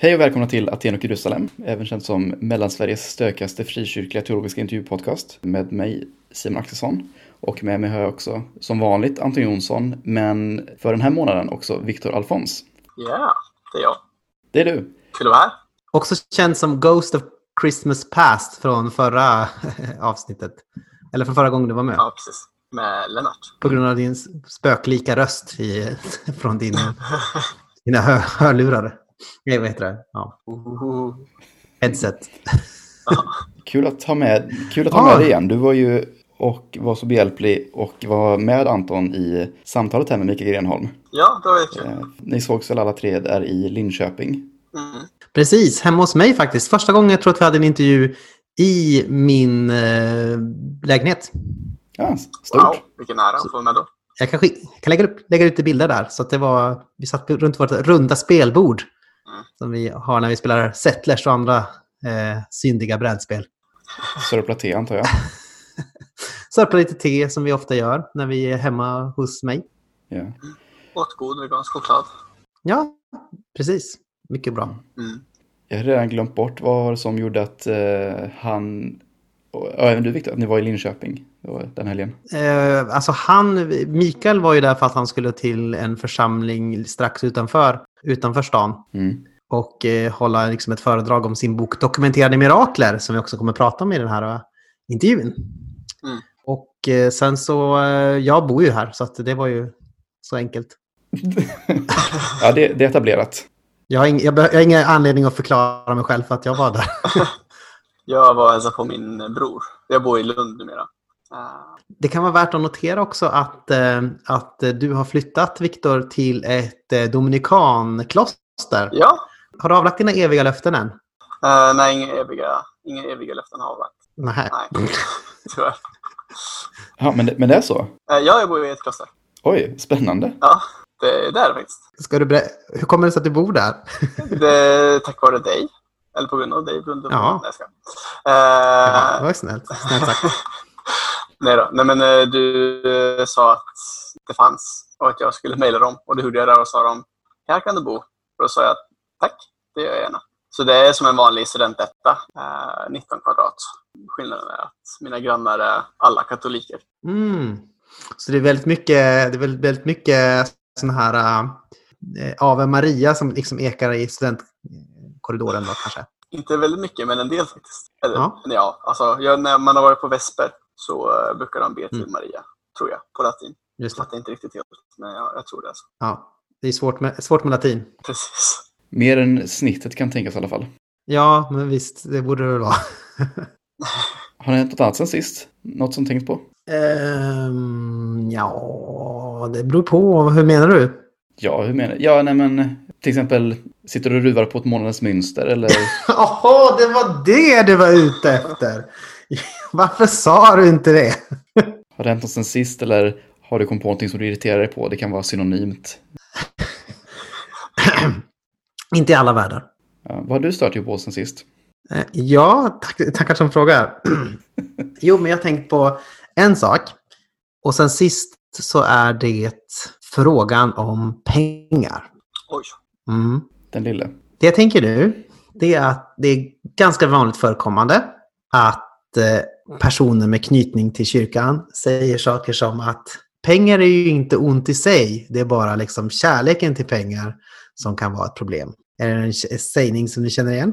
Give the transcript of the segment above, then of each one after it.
Hej och välkomna till Aten och Jerusalem, även känt som Mellansveriges stökigaste frikyrkliga teologiska intervjupodcast med mig Simon Axelsson. Och med mig har jag också som vanligt Anton Jonsson, men för den här månaden också Viktor Alfons. Ja, det är jag. Det är du. Kul att vara här. Också känd som Ghost of Christmas Past från förra avsnittet. Eller från förra gången du var med. Ja, precis. Med Lennart. På grund av din spöklika röst i, från din, dina hör, hörlurar. Nej, vad heter det? Ja. Headset. Kul att ha med, kul att ha Ah. med dig igen. Du var ju och var så behjälplig och var med Anton i samtalet här med Mikael Grenholm. Ja, det var kul. Eh, Ni sågs väl alla tre där i Linköping? Mm. Precis, hemma hos mig faktiskt. Första gången jag tror att vi hade en intervju i min eh, lägenhet. Ja, stort. Wow, vilken ära att få med då. Jag kan, kan lägga, upp, lägga ut lite bilder där. Så att det var, vi satt runt vårt runda spelbord. Mm. Som vi har när vi spelar Settlers och andra eh, syndiga brädspel. Sörpla te antar jag. Sörpla lite te som vi ofta gör när vi är hemma hos mig. Ja. Åt god vegansk choklad. Ja, precis. Mycket bra. Mm. Jag har redan glömt bort vad var det som gjorde att eh, han, och även du Viktor, att ni var i Linköping den helgen. Eh, alltså han, Mikael var ju där för att han skulle till en församling strax utanför, utanför stan. Mm. Och eh, hålla liksom ett föredrag om sin bok Dokumenterade mirakler som vi också kommer att prata om i den här eh, intervjun. Mm. Och eh, sen så, eh, jag bor ju här så att det var ju så enkelt. Ja, det, det är etablerat. Jag har, ing, jag, jag har ingen anledning att förklara mig själv för att jag var där. Jag var hälsade på min bror. Jag bor i Lund numera. Det kan vara värt att notera också att, att du har flyttat, Viktor, till ett dominikankloster. ja, Har du avlagt dina eviga löften än? uh, nej, inga eviga, inga eviga löften har varit. Nej. Nej, tyvärr. Ja, men, det- men det är så. Uh, ja, jag bor i ett kloster. Oj, spännande. Ja, det, det är det faktiskt. Ska du Hur kommer det sig att du bor där? Det är tack vare dig. Eller på grund av dig. Blunda. Ja. Nej, jag skojar. Jaha, det Uh, var snällt. Snällt sagt. Nej då. Nej, men eh, du eh, sa att det fanns och att jag skulle mejla dem. Och det gjorde jag där och sa de, här kan du bo. Och då sa jag, tack, det gör jag gärna. Så det är som en vanlig studentetta, eh, 19 kvadrat. Skillnaden är att mina grannar är alla katoliker. Mm. Så det är väldigt mycket, det är väldigt, väldigt mycket sån här äh, Ave Maria som liksom ekar i studentkorridoren då kanske. Inte väldigt mycket, men en del faktiskt. Eller, Ja. ja. alltså, jag, när man har varit på Vesper så eh, brukar de be till Mm. Maria, tror jag, på latin. Just det. Fattar inte riktigt helt, men jag, jag tror det. Alltså. Ja, det är svårt med, svårt med latin. Precis. Mer än snittet kan tänkas i alla fall. Ja, men visst, det borde det väl vara. Har det hänt något annat sen sist? Något som tänkt på? Ehm, ja, det beror på. Hur menar du? Ja, hur menar du? Ja, nej men till exempel sitter du och ruvar på ett månadens mönster eller? Jaha, det var det du var ute efter. Varför sa du inte det? Har det hänt något sen sist eller har du kommit på någonting som du irriterar dig på? Det kan vara synonymt. Inte i alla världar. Ja, vad har du stört dig på sen sist? Eh, Ja, tack, tackar som frågar. jo, men jag har tänkt på en sak. Och sen sist så är det frågan om pengar. Oj. Mm. Den lille. Det jag tänker nu, det är att det är ganska vanligt förekommande att eh, personer med knytning till kyrkan säger saker som att pengar är ju inte ont i sig, det är bara liksom kärleken till pengar som kan vara ett problem. Är det en sägning som ni känner igen?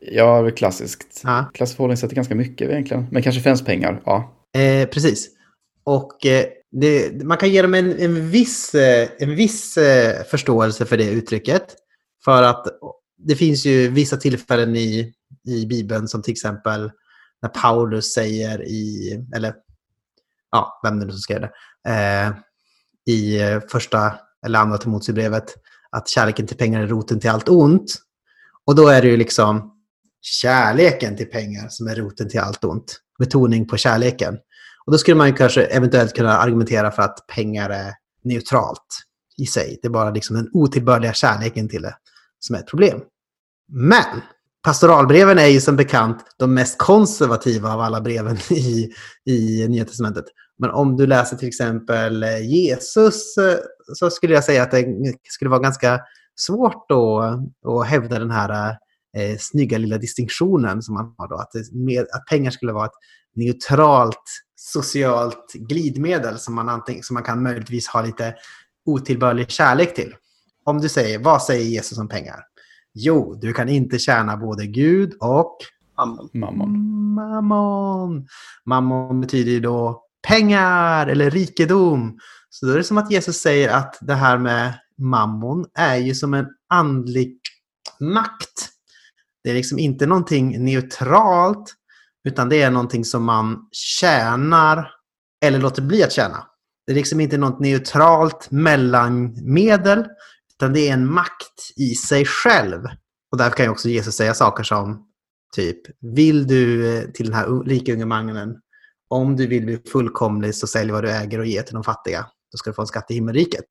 Ja, klassiskt. Ja. Klassiskt förhållningssätt är ganska mycket egentligen. Men kanske främst pengar. Ja. Eh, precis. Och eh, det, man kan ge dem en, en viss, eh, en viss eh, förståelse för det uttrycket. För att det finns ju vissa tillfällen i, i Bibeln som till exempel när Paulus säger i, eller ja, vem det nu som skrev det, eh, i eh, första eller andra Timoteusbrevet att kärleken till pengar är roten till allt ont. Och då är det ju liksom kärleken till pengar som är roten till allt ont. Betoning på kärleken. Och då skulle man ju kanske eventuellt kunna argumentera för att pengar är neutralt i sig. Det är bara liksom den otillbörliga kärleken till det som är ett problem. Men pastoralbreven är ju som bekant de mest konservativa av alla breven i, i Nya Testamentet. Men om du läser till exempel Jesus eh, så skulle jag säga att det skulle vara ganska svårt att, att hävda den här eh, snygga lilla distinktionen som man har då. Att, med, att pengar skulle vara ett neutralt socialt glidmedel som man, antingen, som man kan möjligtvis ha lite otillbörlig kärlek till. Om du säger, vad säger Jesus om pengar? Jo, du kan inte tjäna både Gud och. Mammon. mammon. Mammon betyder ju då pengar eller rikedom. Så då är det som att Jesus säger att det här med mammon är ju som en andlig makt. Det är liksom inte någonting neutralt, utan det är någonting som man tjänar eller låter bli att tjäna. Det är liksom inte något neutralt mellanmedel, utan det är en makt i sig själv. Och därför kan ju också Jesus säga saker som typ, vill du eh, till den här rika unge mannen, om du vill bli fullkomlig så sälj vad du äger och ge till de fattiga. Då ska du få en skatt i himmelriket.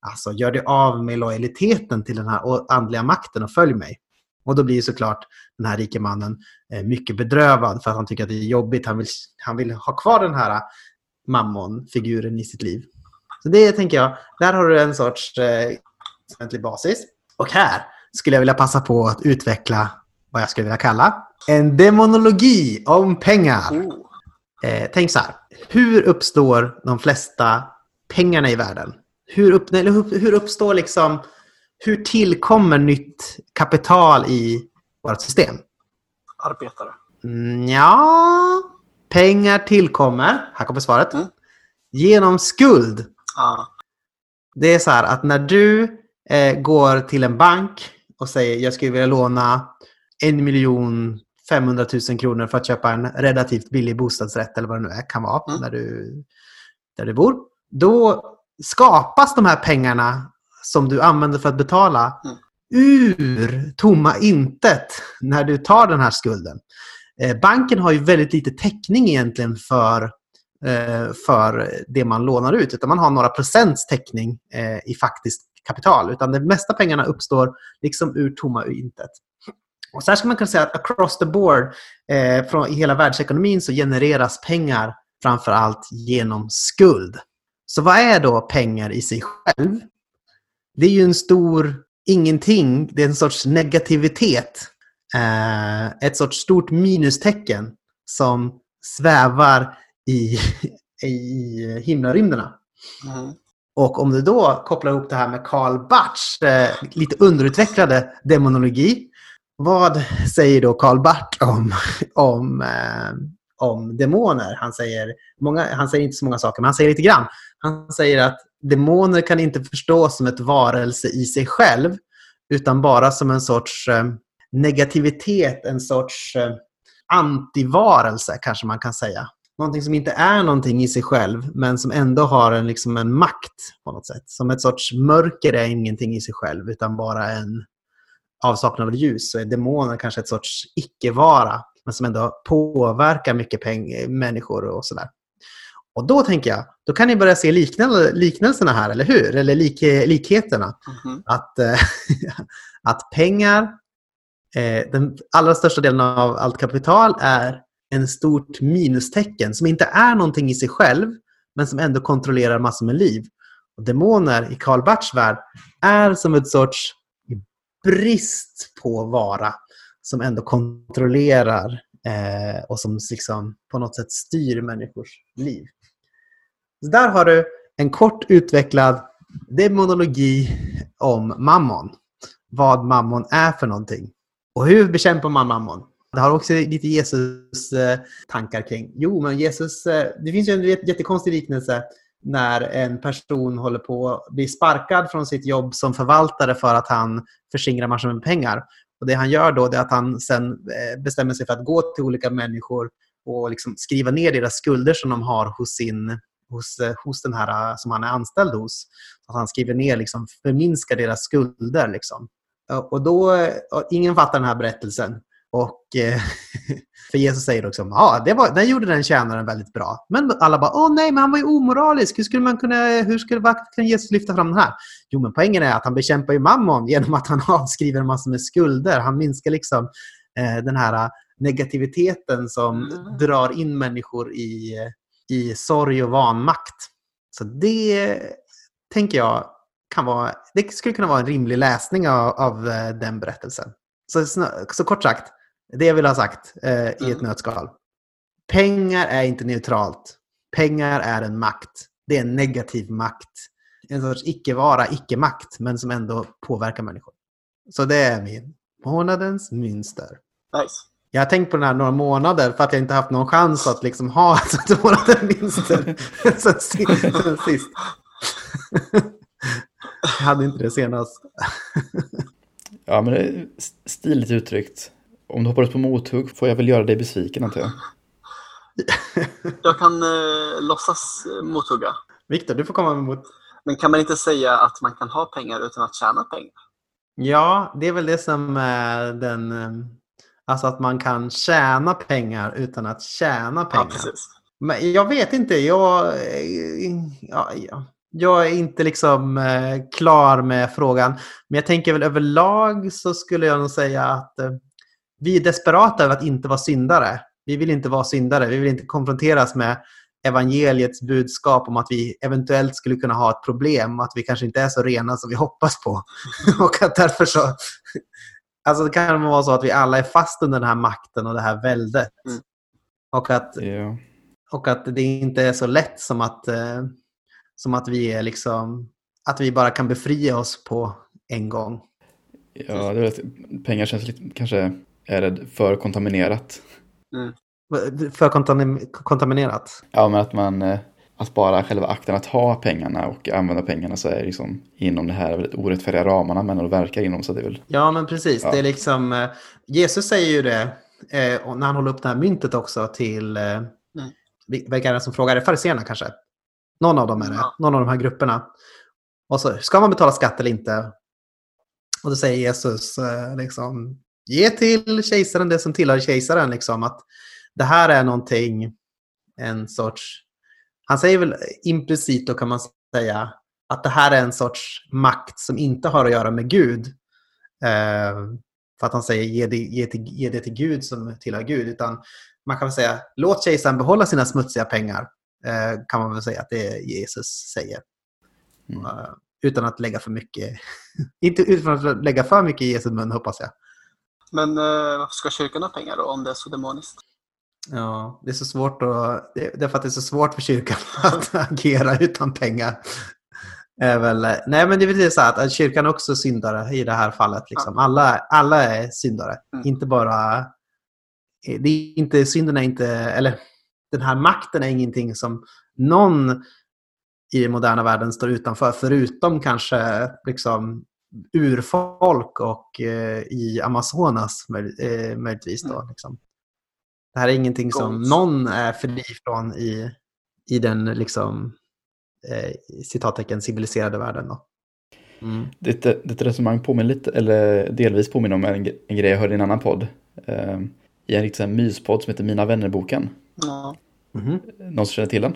Alltså, gör dig av med lojaliteten till den här andliga makten och följ mig. Och då blir såklart den här rike mannen eh, mycket bedrövad för att han tycker att det är jobbigt. Han vill, han vill ha kvar den här mammon-figuren i sitt liv. Så det tänker jag, där har du en sorts eh, basis. Och här skulle jag vilja passa på att utveckla vad jag skulle vilja kalla en demonologi om pengar. Oh. Eh, tänk så här, hur uppstår de flesta pengarna i världen? Hur, upp, eller hur, hur uppstår liksom, hur tillkommer nytt kapital i vårt system? Arbetare. Mm, ja, pengar tillkommer, här kommer svaret, Mm. genom skuld. Ah. Det är så här att när du eh, går till en bank och säger jag skulle vilja låna en miljon 500 000 kronor för att köpa en relativt billig bostadsrätt eller vad det nu är, kan vara Mm. där, du, där du bor. Då skapas de här pengarna som du använder för att betala Mm. ur tomma intet när du tar den här skulden. Eh, banken har ju väldigt lite täckning egentligen för, eh, för det man lånar ut. Utan man har några procents täckning eh, i faktiskt kapital. Utan de mesta pengarna uppstår liksom ur tomma intet. Och så här ska man kunna säga att across the board från, i hela världsekonomin så genereras pengar framför allt genom skuld. Så vad är då pengar i sig själv? Det är ju en stor ingenting, det är en sorts negativitet. Eh, ett sorts stort minustecken som svävar i, i himlarymderna. Mm. Och om du då kopplar ihop det här med Karl Barths eh, lite underutvecklade demonologi. Vad säger då Karl Barth om, om, eh, om demoner? Han säger, många, han säger inte så många saker, men han säger lite grann. Han säger att demoner kan inte förstås som ett varelse i sig själv, utan bara som en sorts eh, negativitet, en sorts eh, antivarelse kanske man kan säga. Någonting som inte är någonting i sig själv, men som ändå har en, liksom en makt på något sätt. Som ett sorts mörker är ingenting i sig själv, utan bara en avsaknad av ljus. Så är demoner kanske ett sorts icke-vara, men som ändå påverkar mycket människor och sådär. Och då tänker jag, då kan ni börja se liknel- liknelserna här, eller hur? Eller lik- likheterna Mhm. att, eh, att pengar, eh, den allra största delen av allt kapital är en stort minustecken som inte är någonting i sig själv, men som ändå kontrollerar massor med liv. Och demoner i Karl Barths värld är som ett sorts brist på vara som ändå kontrollerar eh, och som liksom på något sätt styr människors liv. Så där har du en kort utvecklad demonologi om mammon. Vad mammon är för någonting. Och hur bekämpar man mammon? Det har också lite Jesus-tankar eh, kring. Jo, men Jesus... Eh, det finns ju en jättekonstig liknelse när en person håller på att bli sparkad från sitt jobb som förvaltare för att han förskingrar massor med pengar. Och Det han gör då är att han sen eh, bestämmer sig för att gå till olika människor och liksom skriva ner deras skulder som de har hos, sin, hos, eh, hos den här eh, som han är anställd hos. Att han skriver ner, liksom, förminskar deras skulder. Liksom. Och då, eh, och ingen fattar den här berättelsen. Och, för Jesus säger också ja, det var, den gjorde den tjänaren väldigt bra. Men alla bara, åh nej, men han var ju omoralisk. Hur skulle man kunna, hur skulle varför kan Jesus lyfta fram den här? Jo, men poängen är att han bekämpar ju mammon genom att han avskriver en massa med skulder. Han minskar liksom eh, den här negativiteten som Mm. drar in människor i, i sorg och vanmakt. Så det tänker jag kan vara, det skulle kunna vara en rimlig läsning av, av eh, den berättelsen. Så, så kort sagt, det jag vill ha sagt eh, i ett Mm. nötskal. Pengar är inte neutralt. Pengar är en makt. Det är en negativ makt. En sorts icke-vara, icke-makt, men som ändå påverkar människor. Så det är min månadens mönster. Nice. Jag har tänkt på den här några månader för att jag inte haft någon chans att liksom ha mönster sen sist. Sen sist. Jag hade inte det senast. Ja, men det är stiligt uttryckt. Om du hoppar upp på mothugg får jag väl göra dig besviken antar jag. Jag kan eh, låtsas eh, mothugga. Viktor, du får komma med mot. Men kan man inte säga att man kan ha pengar utan att tjäna pengar? Ja, det är väl det som är den... Alltså att man kan tjäna pengar utan att tjäna Ja, pengar. precis. Men jag vet inte, jag, ja, ja, jag är inte liksom eh, klar med frågan. Men jag tänker väl överlag så skulle jag nog säga att eh, vi är desperata över att inte vara syndare. Vi vill inte vara syndare, vi vill inte konfronteras med evangeliets budskap om att vi eventuellt skulle kunna ha ett problem, att vi kanske inte är så rena som vi hoppas på. Och att därför så... Alltså det kan vara så att vi alla är fast under den här makten och det här väldet. Mm. Och att Ja. och att det inte är så lätt som att, eh, som att vi är liksom att vi bara kan befria oss på en gång. Ja, det är rätt. Pengar känns lite, kanske är det för kontaminerat. För kontam- kontaminerat. Ja, men att man, eh, att bara själva akten att ha pengarna och använda pengarna så är liksom inom det här väldigt orättfärdiga ramarna men att verka inom så det är väl, Ja, men precis. Ja. Det är liksom, eh, Jesus säger ju det eh, och när han håller upp det här myntet också till, eh, vil- vilka är det som frågar? Är det fariséerna kanske? Någon av dem är det. Ja. Någon av de här grupperna. Och så, ska man betala skatt eller inte? Och då säger Jesus, eh, liksom, ge till kejsaren det som tillhör kejsaren. Liksom, att det här är någonting, en sorts, han säger väl implicit då kan man säga, att det här är en sorts makt som inte har att göra med Gud. Eh, för att han säger ge det, ge, till, ge det till Gud som tillhör Gud. Utan man kan väl säga låt kejsaren behålla sina smutsiga pengar. Eh, kan man väl säga att det är Jesus säger. Mm. Eh, utan att lägga för mycket, inte utan att lägga för mycket i Jesu mun hoppas jag. Men eh, varför ska kyrkan ha pengar då om det är så demoniskt? Ja, det är så svårt att, det är för att det är så svårt för kyrkan att agera utan pengar. Är väl, nej men det är väl så att kyrkan är också syndare i det här fallet. Liksom. Alla, alla är syndare. Mm. Inte bara... Det är inte, synden är inte... Eller den här makten är ingenting som någon i den moderna världen står utanför. Förutom kanske liksom urfolk och eh, i Amazonas möj, eh, möjligtvis. Då, Mm. liksom. Det här är ingenting som någon är fri från i, i den liksom, eh, citattecken civiliserade världen. Då. Mm. Ditt, ditt resonemang påminner lite, eller delvis påminner om en, en grej jag hörde i en annan podd. Eh, I en riktig myspodd som heter Mina vänner-boken. Ja. Mhm. Någon som känner till den?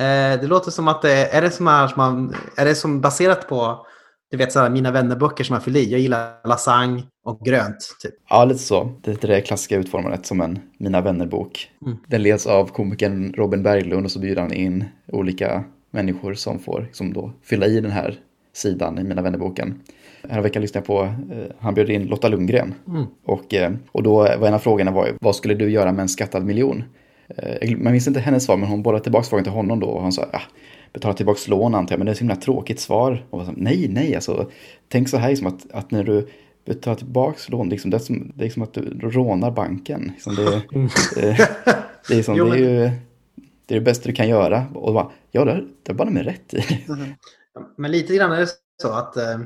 Eh, det låter som att det är det som är, som man, är det som baserat på du vet, så här, mina vännerböcker som jag fyller i. Jag gillar lasagne och grönt. Typ. Ja, lite så. Det är det klassiska utformandet som en Mina vänner-bok. Mm. Den leds av komikern Robin Berglund och så bjuder han in olika människor som får som då fylla i den här sidan i Mina vänner-boken. Här veckan lyssnade jag på, eh, han bjöd in Lotta Lundgren. Mm. Och, eh, och då var en av frågorna var vad skulle du göra med en skattad miljon? Eh, Man minns inte hennes svar, men hon bollade tillbaka frågan till honom då och han sa, ja, betala tillbaka lån antar jag, men det är ett så himla tråkigt svar. Och sa, nej, nej, alltså, tänk så här liksom att, att när du betalar tillbaka lån, liksom, det, är som, det är som att du rånar banken. Liksom, det, det, är som, Jo, det är men- ju det, är det bästa du kan göra. Och bara, ja, det har det bara med rätt i. Mhm. Men lite grann är det så att eh,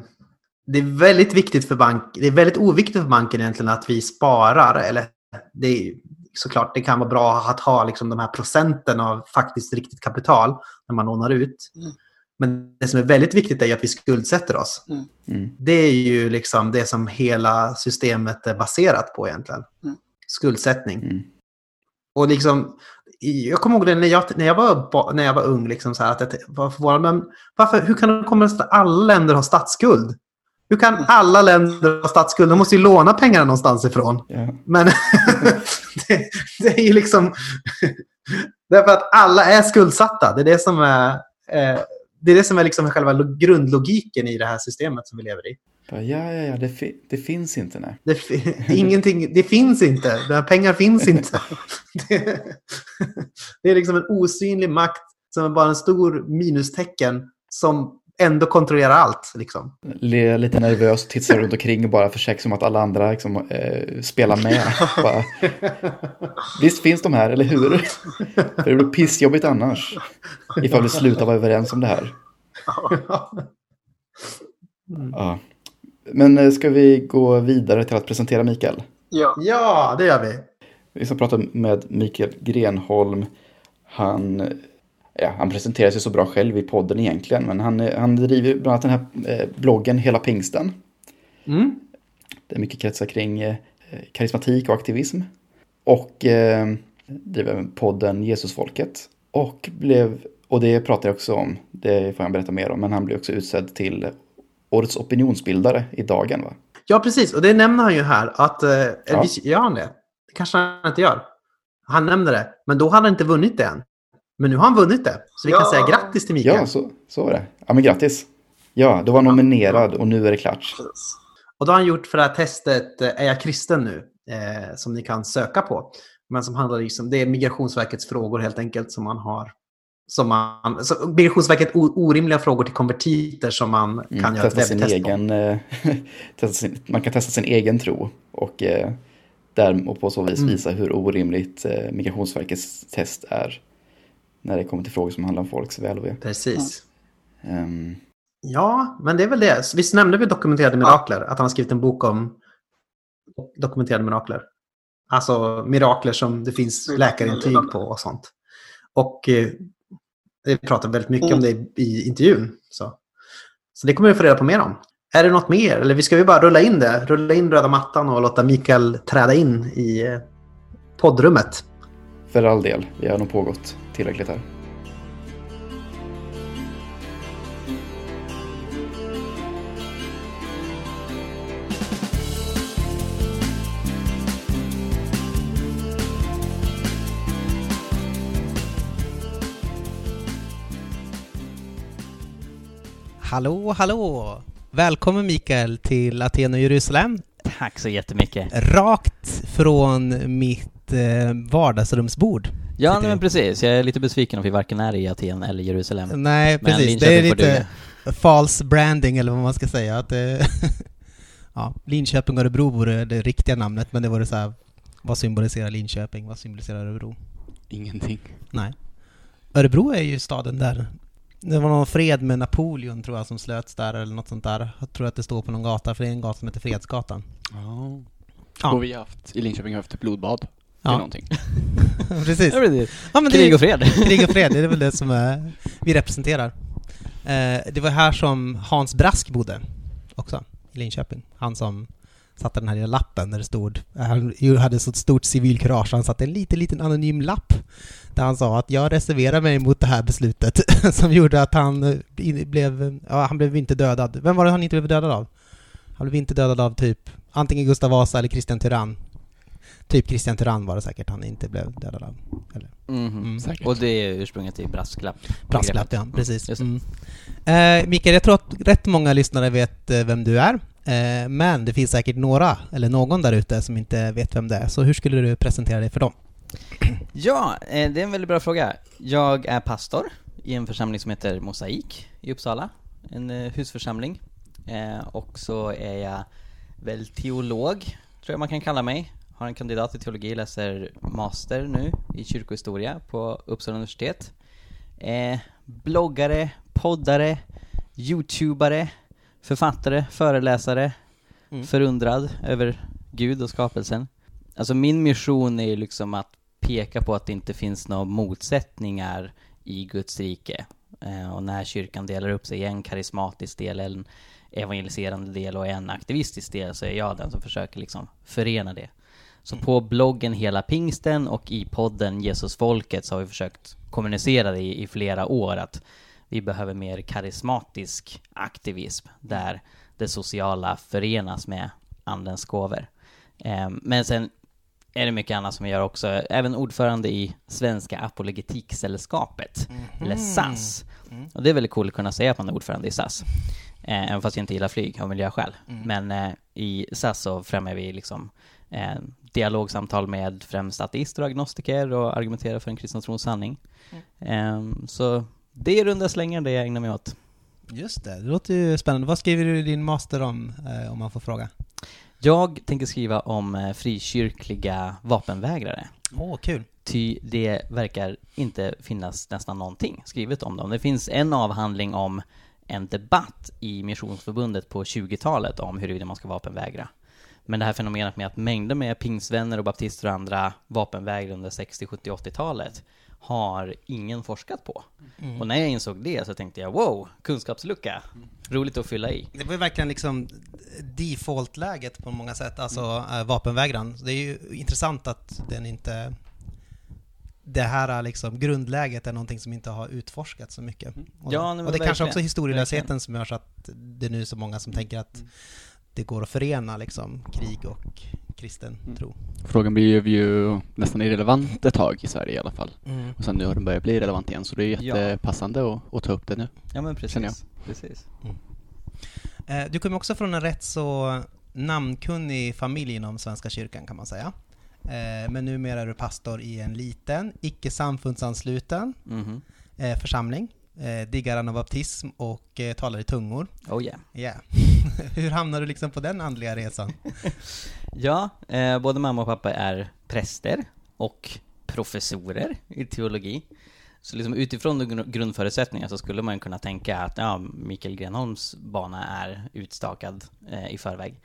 det är väldigt viktigt för bank, det är väldigt oviktigt för banken egentligen att vi sparar. Eller det är såklart, det kan vara bra att ha liksom de här procenten av faktiskt riktigt kapital när man lånar ut. Mm. Men det som är väldigt viktigt är ju att vi skuldsätter oss. Mm. Det är ju liksom det som hela systemet är baserat på egentligen. Mm. Skuldsättning. Mm. Och liksom, jag kommer ihåg det när jag, när jag, var, när jag var ung, liksom så här, att jag, var förvånad, men varför, hur kan det komma sig att alla länder har statsskuld? Hur kan alla länder ha statsskuld? De måste ju låna pengarna någonstans ifrån. Ja. Men det, det är ju liksom... Därför att alla är skuldsatta. Det är det som är... Eh, det är det som är liksom själva grundlogiken i det här systemet som vi lever i. Ja, ja, ja, det, fi det finns inte, nej. Det, fi ingenting, det finns inte. Det pengar finns inte. Det, det är liksom en osynlig makt som är bara en stor minustecken som ändå kontrollerar allt. Liksom. Lite nervöst, tittar runt omkring och bara försäkrar sig om att alla andra liksom, eh, spelar med. bara, Visst finns de här, eller hur? För det blir pissjobbigt annars. Ifall vi slutar vara överens om det här. Mm. Ja. Men eh, ska vi gå vidare till att presentera Mikael? Ja. Ja, det gör vi. Vi ska prata med Mikael Grenholm. Han, ja, han presenterar sig så bra själv i podden egentligen, men han, han driver bland annat den här eh, bloggen Hela Pingsten. Mm. Det är mycket kretsar kring eh, karismatik och aktivism. Och eh, driver även podden Jesusfolket. Och blev, och det pratar jag också om, det får jag berätta mer om, men han blev också utsedd till Årets opinionsbildare i Dagen va? Ja, precis. Och det nämner han ju här. Att, eh, Ja. ja. Gör han det? Det kanske han inte gör. Han nämner det. Men då hade han inte vunnit det än. Men nu har han vunnit det. Så vi kan Ja. säga grattis till Mikael. Ja, så, så var det. Ja, men grattis. Ja, du var nominerad och nu är det klart. Precis. Och då har han gjort för det här testet eh, Är jag kristen nu? Eh, som ni kan söka på. Men som handlar liksom, det är Migrationsverkets frågor helt enkelt som man har. Som man, så Migrationsverket o, orimliga frågor till konvertiter som man kan Mm, göra testa sin egen, eh, testa sin, man kan testa sin egen tro och, eh, där, och på så vis Mm. visa hur orimligt eh, Migrationsverkets test är när det kommer till frågor som handlar om folks väl och ve. Precis. Ehm, Ja, men det är väl det. Visst nämnde vi dokumenterade mirakler? Att han har skrivit en bok om dokumenterade mirakler. Alltså mirakler som det finns Mm. läkarintyg på och sånt. Och eh, vi pratar väldigt mycket om det i intervjun. Så. så det kommer vi få reda på mer om. Är det något mer? Eller vi ska vi bara rulla in det? Rulla in röda mattan och låta Mikael träda in i eh, poddrummet. För all del, vi har nog pågått tillräckligt här. Hallå, hallå! Välkommen Mikael till Aten och Jerusalem. Tack så jättemycket. Rakt från mitt eh, vardagsrumsbord. Ja, nej, men precis. Jag är lite besviken om vi varken är i Aten eller Jerusalem. Nej, Men precis. Det är Linköping lite false branding eller vad man ska säga. Att, det- ja, Linköping och Örebro vore det riktiga namnet, men det vore så här, vad symboliserar Linköping? Vad symboliserar Örebro? Ingenting. Nej. Örebro är ju staden där. Det var någon fred med Napoleon tror jag som slöts där eller något sånt där. Jag tror att det står på någon gata, för det är en gata som heter Fredsgatan. Ja. Ja. Och vi har haft, i Linköping har vi haft ett blodbad. Ja. någonting. Precis. Ja, precis. Ja, men Krig och fred. krig och fred, det är väl det som är, vi representerar. Eh, det var här som Hans Brask bodde också, i Linköping. Han som satte den här lilla lappen där det stod, han hade så stort civilkurage, han satte en liten, liten anonym lapp där han sa att jag reserverar mig mot det här beslutet som gjorde att han eh, blev, ja, han blev inte dödad. Vem var det han inte blev dödad av? Han blev inte dödad av typ antingen Gustav Vasa eller Kristian Tyrann. Typ Kristian Tyrann var det säkert han inte blev dödad av. Eller? Mhm. Mm. Säkert. Och det är ursprunget till brasklapp. Brasklapp, ja. Precis. Mm. Eh, Mikael, jag tror att rätt många lyssnare vet eh, vem du är. Eh, men det finns säkert några, eller någon där ute som inte vet vem det är. Så hur skulle du presentera dig för dem? Ja, eh, det är en väldigt bra fråga. Jag är pastor i en församling som heter Mosaik i Uppsala. En husförsamling. Och så är jag väl teolog, tror jag man kan kalla mig. Har en kandidat i teologi, läser master nu i kyrkohistoria på Uppsala universitet. Eh, bloggare, poddare, youtubare, författare, föreläsare, Mm. förundrad över Gud och skapelsen. Alltså min mission är ju liksom att peka på att det inte finns några motsättningar i Guds rike. Eh, och när kyrkan delar upp sig i en karismatisk del, en evangeliserande del och en aktivistisk del så är jag den som försöker liksom förena det. Så på bloggen Hela Pingsten och i podden Jesusfolket så har vi försökt kommunicera det i, i flera år att vi behöver mer karismatisk aktivism där det sociala förenas med andens gåvor. Eh, men sen är det mycket annat som jag gör också. Även ordförande i Svenska Apologetiksällskapet, eller SAS. Mm. Och det är väldigt coolt att kunna säga att man är ordförande i SAS. Eh, även fast jag inte gillar flyg av miljöskäl. Mm. Men eh, i SAS så främjar vi liksom eh, dialogsamtal med främst ateister och agnostiker och argumenterar för en kristen trons sanning. Mm. Eh, så det är runda slängar det jag ägnar mig åt. Just det, det låter ju spännande. Vad skriver du din master om, eh, om man får fråga? Jag tänker skriva om eh, frikyrkliga vapenvägrare. Åh, kul. Ty det verkar inte finnas nästan någonting skrivet om dem. Det finns en avhandling om en debatt i Missionsförbundet på 20-talet om huruvida man ska vapenvägra. Men det här fenomenet med att mängder med pingsvänner och baptister och andra vapenvägrade under 60, 70, 80-talet har ingen forskat på. Mm. Och när jag insåg det så tänkte jag wow, kunskapslucka. Roligt att fylla i. Det var ju verkligen liksom default-läget på många sätt, alltså äh, vapenvägran. Det är ju intressant att den inte... Det här är liksom, grundläget är någonting som inte har utforskats så mycket. Och, Ja, och det är kanske verkligen. också historielösheten Verkligen. som gör så att det är nu så många som tänker att det går att förena liksom krig och kristen Mm. tro. Frågan blev ju nästan irrelevant ett tag i Sverige i alla fall. Och sen nu har den börjat bli relevant igen så det är Ja. jättepassande att, att ta upp det nu. Ja men precis. precis. Eh, Du kommer också från en rätt så namnkunnig familj inom Svenska kyrkan kan man säga. Eh, Men numera är du pastor i en liten, icke samfundsansluten Mhm. eh, församling. Eh, diggar anabaptism och eh, talar i tungor. Oh yeah. Yeah. Hur hamnade du liksom på den andliga resan? Ja, eh, både mamma och pappa är präster och professorer i teologi. Så liksom utifrån grundförutsättningar grundförutsättningarna så skulle man kunna tänka att ja, Mikael Grenholms bana är utstakad eh, i förväg.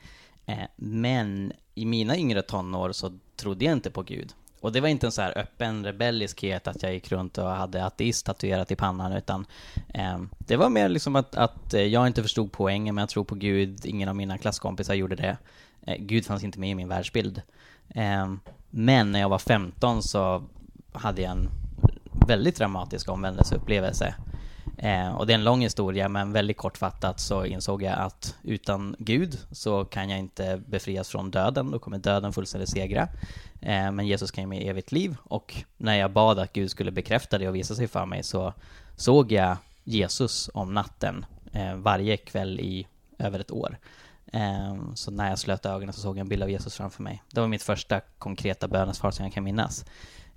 Eh, men i mina yngre tonår så trodde jag inte på Gud. Och det var inte en så här öppen rebelliskhet att jag gick runt och hade ateist tatuerat i pannan utan eh, det var mer liksom att, att eh, jag inte förstod poängen med att tro på Gud, ingen av mina klasskompisar gjorde det. Eh, Gud fanns inte med i min världsbild. Eh, men när jag var 15 så hade jag en väldigt dramatisk omvändelseupplevelse. Eh, och det är en lång historia, men väldigt kortfattat så insåg jag att utan Gud så kan jag inte befrias från döden, då kommer döden fullständigt segra. Eh, men Jesus kan ge mig evigt liv och när jag bad att Gud skulle bekräfta det och visa sig för mig så såg jag Jesus om natten eh, varje kväll i över ett år. Eh, Så när jag slöt ögonen så såg jag en bild av Jesus framför mig. Det var mitt första konkreta bönesvar som jag kan minnas.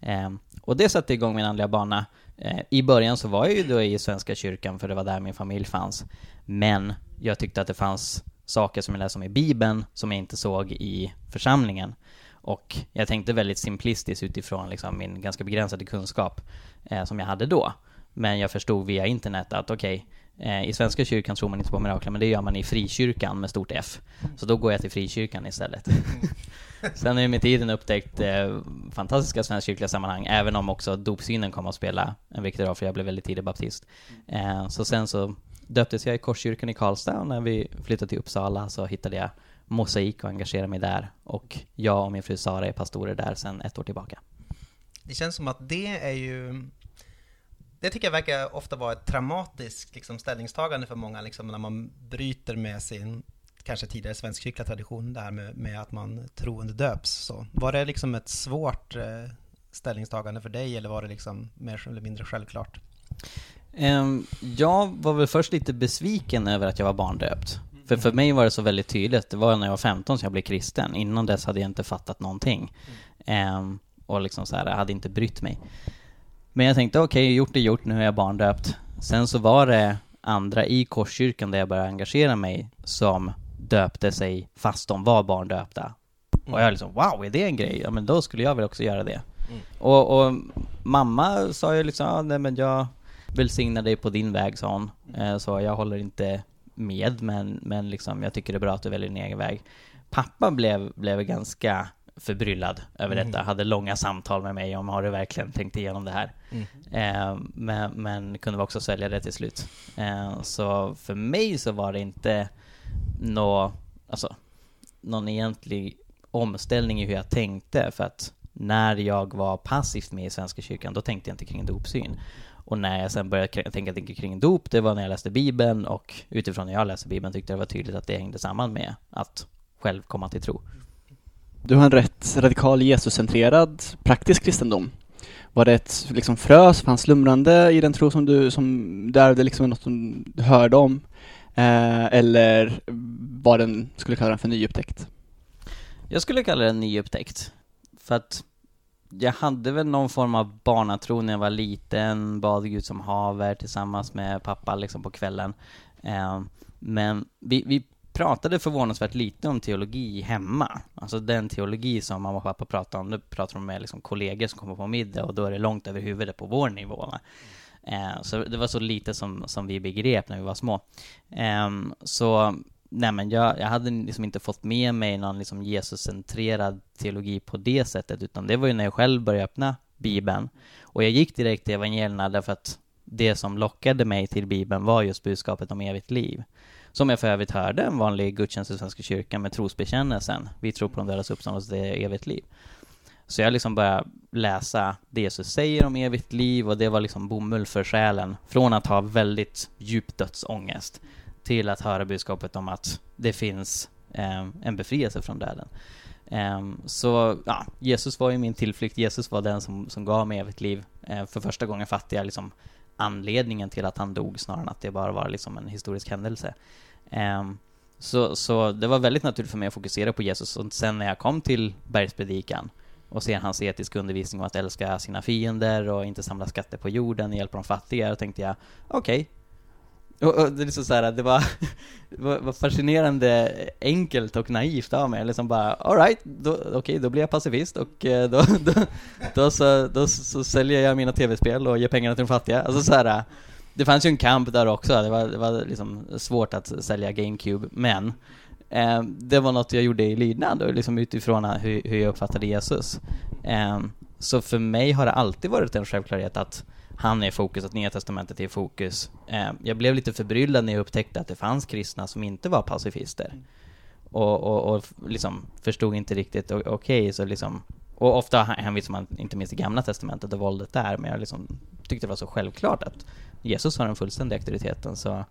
Eh, Och det satte igång min andliga bana. Eh, I början så var jag ju då i Svenska kyrkan för det var där min familj fanns. Men jag tyckte att det fanns saker som jag läste om i Bibeln som jag inte såg i församlingen. Och jag tänkte väldigt simplistiskt utifrån liksom min ganska begränsade kunskap eh, som jag hade då. Men jag förstod via internet att okej, eh, i Svenska kyrkan tror man inte på mirakler, men det gör man i frikyrkan med stort F. Så då går jag till frikyrkan istället. Mm. Sen har jag med tiden upptäckt eh, fantastiska svenskkyrkliga sammanhang, även om också dopsynen kom att spela en viktig roll, för jag blev väldigt tidig baptist. Eh, så sen så döptes jag i Korskyrkan i Karlstad, och när vi flyttade till Uppsala så hittade jag mosaik och engagerade mig där. Och jag och min fru Sara är pastorer där sedan ett år tillbaka. Det känns som att det är ju... Det tycker jag verkar ofta vara ett traumatiskt liksom, ställningstagande för många, liksom, när man bryter med sin kanske tidigare svenskkyrkliga tradition där med, med att man troende döps. Så. Var det liksom ett svårt eh, ställningstagande för dig eller var det liksom mer eller mindre självklart? Ehm, jag var väl först lite besviken över att jag var barndöpt. För för mig var det så väldigt tydligt, det var när jag var 15 som jag blev kristen. Innan dess hade jag inte fattat någonting. Ehm, och liksom så här, jag hade inte brytt mig. Men jag tänkte okej, gjort är gjort, nu är jag barndöpt. Sen så var det andra i Korskyrkan där jag började engagera mig som döpte sig fast de var barndöpta. Och jag liksom, wow, är det en grej? Ja men då skulle jag väl också göra det. Och, och mamma sa ju liksom, ja, nej men jag välsignar dig på din väg sa hon. Eh, Så jag håller inte med, men, men liksom, jag tycker det är bra att du väljer din egen väg. Pappa blev, blev ganska förbryllad över detta, hade långa samtal med mig om har du verkligen tänkt igenom det här. Eh, men, men kunde också sälja det till slut. Eh, så för mig så var det inte nå, alltså, någon egentlig omställning i hur jag tänkte, för att när jag var passivt med i Svenska kyrkan, då tänkte jag inte kring dopsyn. Och när jag sen började tänka tänka kring dop, det var när jag läste Bibeln och utifrån när jag läste Bibeln tyckte jag det var tydligt att det hängde samman med att själv komma till tro. Du har en rätt radikal Jesuscentrerad praktisk kristendom. Var det ett liksom, frö som fanns slumrande i den tro som du, som där det liksom något som du hörde om? Eh, eller vad den, skulle kalla den för nyupptäckt? Jag skulle kalla den nyupptäckt. För att jag hade väl någon form av barnatro när jag var liten, bad Gud som haver tillsammans med pappa liksom på kvällen. Eh, men vi, vi pratade förvånansvärt lite om teologi hemma. Alltså den teologi som mamma och pappa pratade om, nu pratar de med liksom kollegor som kommer på middag och då är det långt över huvudet på vår nivå. Va? Eh, så det var så lite som, som vi begrep när vi var små. Eh, så nej men jag, jag hade liksom inte fått med mig någon liksom Jesuscentrerad teologi på det sättet, utan det var ju när jag själv började öppna Bibeln. Och jag gick direkt till evangelierna därför att det som lockade mig till Bibeln var just budskapet om evigt liv. Som jag för övrigt hörde en vanlig gudstjänst i Svenska kyrkan med trosbekännelsen. Vi tror på de dödas uppståndelse, det är evigt liv. Så jag liksom började läsa det Jesus säger om evigt liv och det var liksom bomull för själen. Från att ha väldigt djup dödsångest till att höra budskapet om att det finns eh, en befrielse från döden. Eh, så ja, Jesus var ju min tillflykt. Jesus var den som, som gav mig evigt liv. Eh, för första gången fattade jag liksom anledningen till att han dog snarare än att det bara var liksom en historisk händelse. Eh, så, så det var väldigt naturligt för mig att fokusera på Jesus och sen när jag kom till bergspredikan och ser hans etiska undervisning om att älska sina fiender och inte samla skatter på jorden och hjälpa de fattiga, då tänkte jag okej, okay, och, och, det är liksom så här, det var, det var fascinerande enkelt och naivt av mig. Liksom bara, alright, okej, okay, då blir jag pacifist och eh, då, då, då, så, då så säljer jag mina tv-spel och ger pengarna till de fattiga. Alltså så här, det fanns ju en kamp där också, det var, det var liksom svårt att sälja GameCube, men Ehm, det var något jag gjorde i lydnad och liksom utifrån hur, hur jag uppfattade Jesus. Eh, så för mig har det alltid varit en självklarhet att han är i fokus, att Nya Testamentet är i fokus. Eh, jag blev lite förbryllad när jag upptäckte att det fanns kristna som inte var pacifister. Och, och, och liksom förstod inte riktigt, okej, okay, så liksom och ofta hänvisar man inte minst till Gamla Testamentet och våldet där, men jag liksom tyckte det var så självklart att Jesus har den fullständiga auktoriteten, så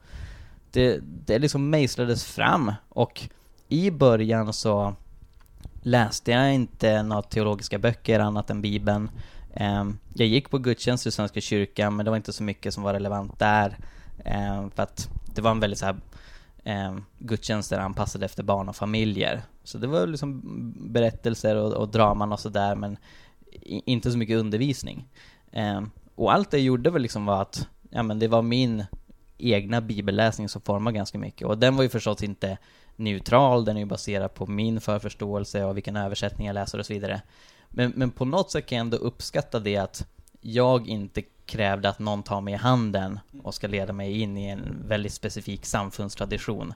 det, det liksom mejslades fram. Och i början så läste jag inte några teologiska böcker annat än Bibeln. Ehm, jag gick på gudstjänst i Svenska kyrkan, men det var inte så mycket som var relevant där. Ehm, för att det var en väldigt så här ehm, gudstjänster anpassade efter barn och familjer. Så det var liksom berättelser och, och draman och sådär, men inte så mycket undervisning. Och allt det gjorde väl liksom var att, ja men det var min egna bibelläsning som formar ganska mycket. Och den var ju förstås inte neutral, den är ju baserad på min förförståelse och vilken översättning jag läser och så vidare. Men, men på något sätt kan jag ändå uppskatta det att jag inte krävde att någon tar mig i handen och ska leda mig in i en väldigt specifik samfundstradition.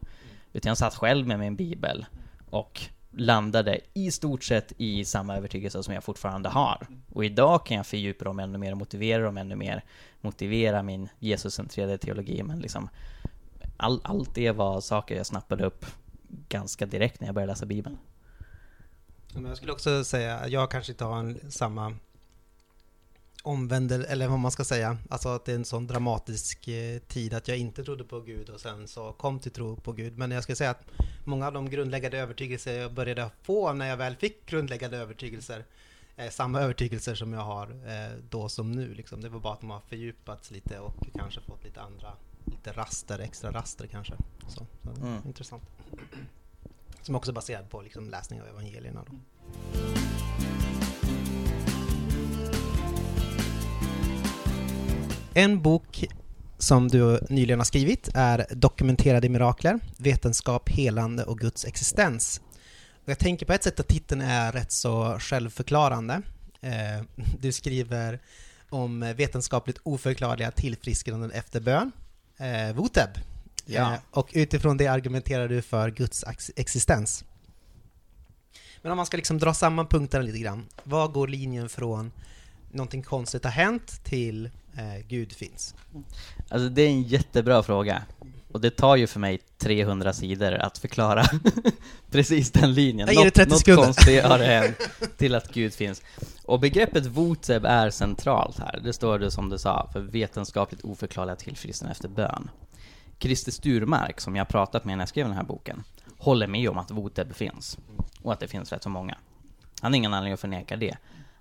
Utan jag satt själv med min bibel och landade i stort sett i samma övertygelse som jag fortfarande har. Och idag kan jag fördjupa dem ännu mer och motivera dem ännu mer, motivera min Jesuscentrerade teologi, men liksom all, allt det var saker jag snappade upp ganska direkt när jag började läsa Bibeln. Men jag skulle också säga, att jag kanske inte har en, samma omvändelse, eller vad man ska säga, alltså att det är en sån dramatisk eh, tid att jag inte trodde på Gud och sen så kom till tro på Gud. Men jag ska säga att många av de grundläggande övertygelser jag började få när jag väl fick grundläggande övertygelser, är samma övertygelser som jag har eh, då som nu. Liksom. Det var bara att de har fördjupats lite och kanske fått lite andra, lite raster, extra raster kanske. Så, så mm. Intressant. Som också är baserad på liksom, läsning av evangelierna. Då. En bok som du nyligen har skrivit är Dokumenterade mirakler, vetenskap, helande och Guds existens. Och jag tänker på ett sätt att titeln är rätt så självförklarande. Eh, du skriver om vetenskapligt oförklarliga tillfrisknanden efter bön, eh, VOTEB. Ja. Eh, och utifrån det argumenterar du för Guds existens. Men om man ska liksom dra samman punkterna lite grann, var går linjen från någonting konstigt har hänt till eh, Gud finns? Alltså det är en jättebra fråga. Och det tar ju för mig 300 sidor att förklara precis den linjen. Jag ger det 30 sekunder. Något konstigt har hänt till att Gud finns. Och begreppet voteb är centralt här. Det står det som du sa, för vetenskapligt oförklarliga tillfrisknande efter bön. Christer Sturmark, som jag pratat med när jag skrev den här boken, håller med om att voteb finns. Och att det finns rätt så många. Han har ingen anledning att förneka det.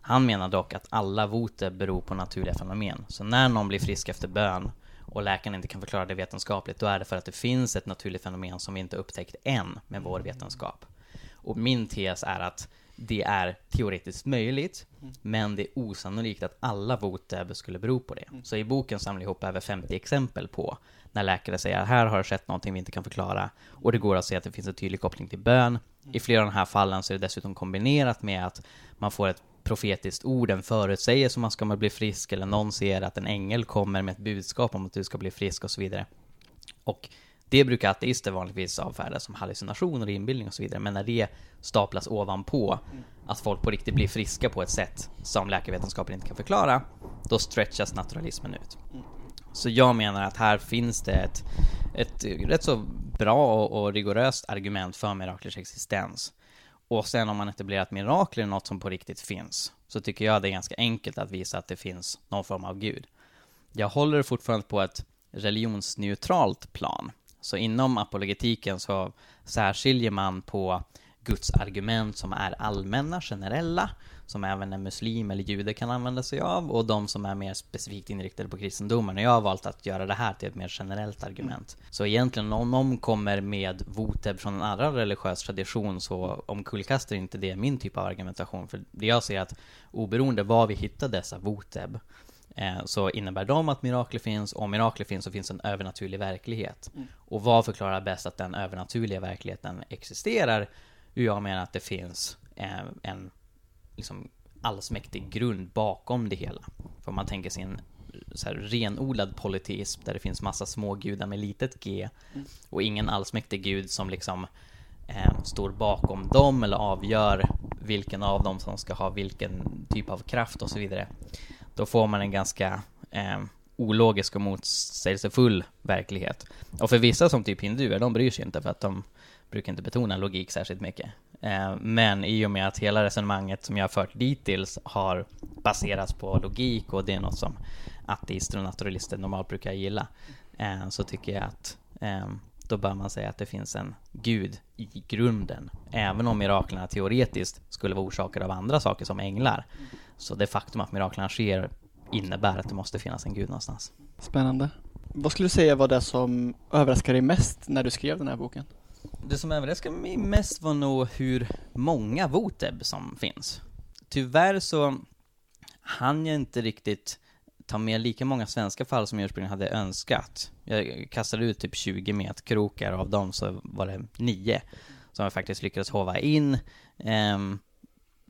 Han menar dock att alla voter beror på naturliga fenomen. Så när någon blir frisk efter bön och läkaren inte kan förklara det vetenskapligt, då är det för att det finns ett naturligt fenomen som vi inte upptäckt än med vår vetenskap. Och min tes är att det är teoretiskt möjligt, men det är osannolikt att alla voteb skulle bero på det. Så i boken samlar jag ihop över 50 exempel på när läkare säger att här har det skett någonting vi inte kan förklara och det går att se att det finns en tydlig koppling till bön. I flera av de här fallen så är det dessutom kombinerat med att man får ett profetiskt ord, en förutsägelse om man ska bli frisk eller någon ser att en ängel kommer med ett budskap om att du ska bli frisk och så vidare. Och det brukar ateister vanligtvis avfärda som hallucinationer och inbildning och så vidare, men när det staplas ovanpå att folk på riktigt blir friska på ett sätt som läkarvetenskapen inte kan förklara, då stretchas naturalismen ut. Så jag menar att här finns det ett, ett rätt så bra och, och rigoröst argument för miraklers existens. Och sen om man etablerar att mirakler är något som på riktigt finns, så tycker jag det är ganska enkelt att visa att det finns någon form av gud. Jag håller fortfarande på ett religionsneutralt plan. Så inom apologetiken så särskiljer man på Guds argument som är allmänna, generella, som även en muslim eller jude kan använda sig av, och de som är mer specifikt inriktade på kristendomen. Och jag har valt att göra det här till ett mer generellt argument. Så egentligen om någon kommer med voteb från en annan religiös tradition så omkullkastar inte det min typ av argumentation. För det jag ser att oberoende var vi hittar dessa voteb eh, så innebär de att mirakler finns, och om mirakler finns så finns en övernaturlig verklighet. Och vad förklarar bäst att den övernaturliga verkligheten existerar? Jo, jag menar att det finns eh, en liksom allsmäktig grund bakom det hela. För om man tänker sig en så här renodlad polyteism där det finns massa små gudar med litet g och ingen allsmäktig gud som liksom eh, står bakom dem eller avgör vilken av dem som ska ha vilken typ av kraft och så vidare. Då får man en ganska eh, ologisk och motsägelsefull verklighet. Och för vissa som typ hinduer, de bryr sig inte för att de brukar inte betona logik särskilt mycket. Eh, men i och med att hela resonemanget som jag har fört dittills har baserats på logik och det är något som ateister och naturalister normalt brukar gilla, eh, så tycker jag att eh, då bör man säga att det finns en gud i grunden. Även om miraklerna teoretiskt skulle vara orsakade av andra saker som änglar. Så det faktum att miraklerna sker innebär att det måste finnas en gud någonstans. Spännande. Vad skulle du säga var det som överraskade dig mest när du skrev den här boken? Det som överraskade mig mest var nog hur många voteb som finns. Tyvärr så hann jag inte riktigt ta med lika många svenska fall som jag ursprungligen hade önskat. Jag kastade ut typ 20 metkrokar och av dem så var det 9 som jag faktiskt lyckades hova in. Um,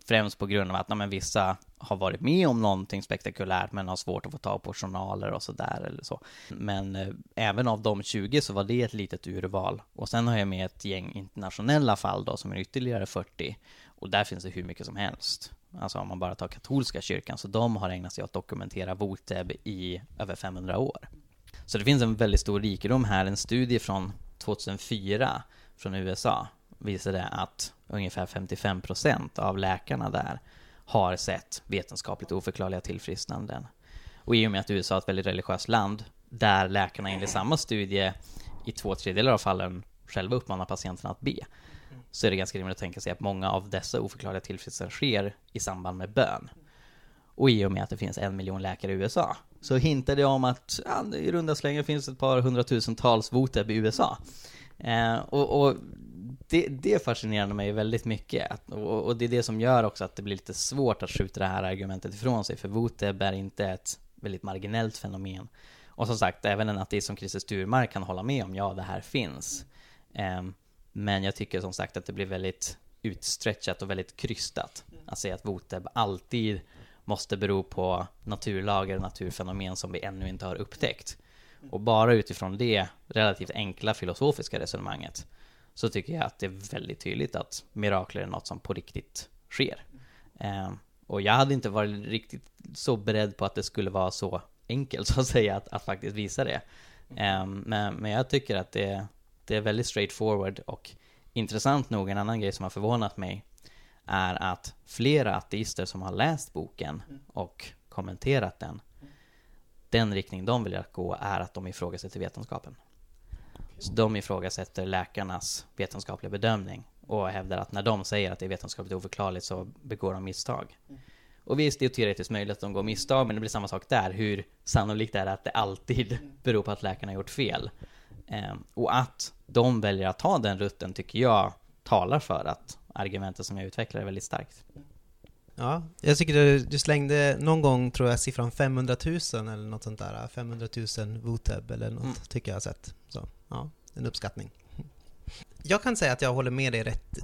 främst på grund av att men, vissa har varit med om någonting spektakulärt men har svårt att få tag på journaler och sådär eller så. Men eh, även av de 20 så var det ett litet urval. Och sen har jag med ett gäng internationella fall då som är ytterligare 40. Och där finns det hur mycket som helst. Alltså om man bara tar katolska kyrkan, så de har ägnat sig åt att dokumentera voteb i över 500 år. Så det finns en väldigt stor rikedom här. En studie från 2004 från USA visade att ungefär 55 procent av läkarna där har sett vetenskapligt oförklarliga tillfrisknanden. Och i och med att USA är ett väldigt religiöst land, där läkarna enligt samma studie i två tredjedelar av fallen själva uppmanar patienterna att be, så är det ganska rimligt att tänka sig att många av dessa oförklarliga tillfrisknanden sker i samband med bön. Och i och med att det finns en miljon läkare i USA, så hintar det om att ja, i runda slängar finns ett par hundratusentals voteb i USA. Eh, och, och det, det fascinerade mig väldigt mycket. Att, och, och, det är det som gör också att det blir lite svårt att skjuta det här argumentet ifrån sig. För Voteb är inte ett väldigt marginellt fenomen. Och som sagt, även en ateist som Christer Sturmark kan hålla med om, ja det här finns. Um, men jag tycker som sagt att det blir väldigt utstretchat och väldigt krystat. Att säga att Voteb alltid måste bero på naturlagar och naturfenomen som vi ännu inte har upptäckt. Och bara utifrån det relativt enkla filosofiska resonemanget så tycker jag att det är väldigt tydligt att mirakler är något som på riktigt sker. Eh, och jag hade inte varit riktigt så beredd på att det skulle vara så enkelt så att säga att, att faktiskt visa det. Eh, men, men jag tycker att det, det är väldigt straightforward och intressant nog, en annan grej som har förvånat mig är att flera ateister som har läst boken och kommenterat den, den riktning de vill att gå är att de ifrågasätter vetenskapen. Så de ifrågasätter läkarnas vetenskapliga bedömning och hävdar att när de säger att det är vetenskapligt oförklarligt så begår de misstag. Och visst, det är teoretiskt möjligt att de går misstag, men det blir samma sak där. Hur sannolikt är det att det alltid beror på att läkarna har gjort fel? Ehm, och att de väljer att ta den rutten tycker jag talar för att argumentet som jag utvecklar är väldigt starkt. Ja, jag tycker du, du slängde någon gång, tror jag, siffran 500 000 eller något sånt där. 500 000 Voteb eller något, Mm. tycker jag har sett. Så, ja, en uppskattning. Jag kan säga att jag håller med dig rätt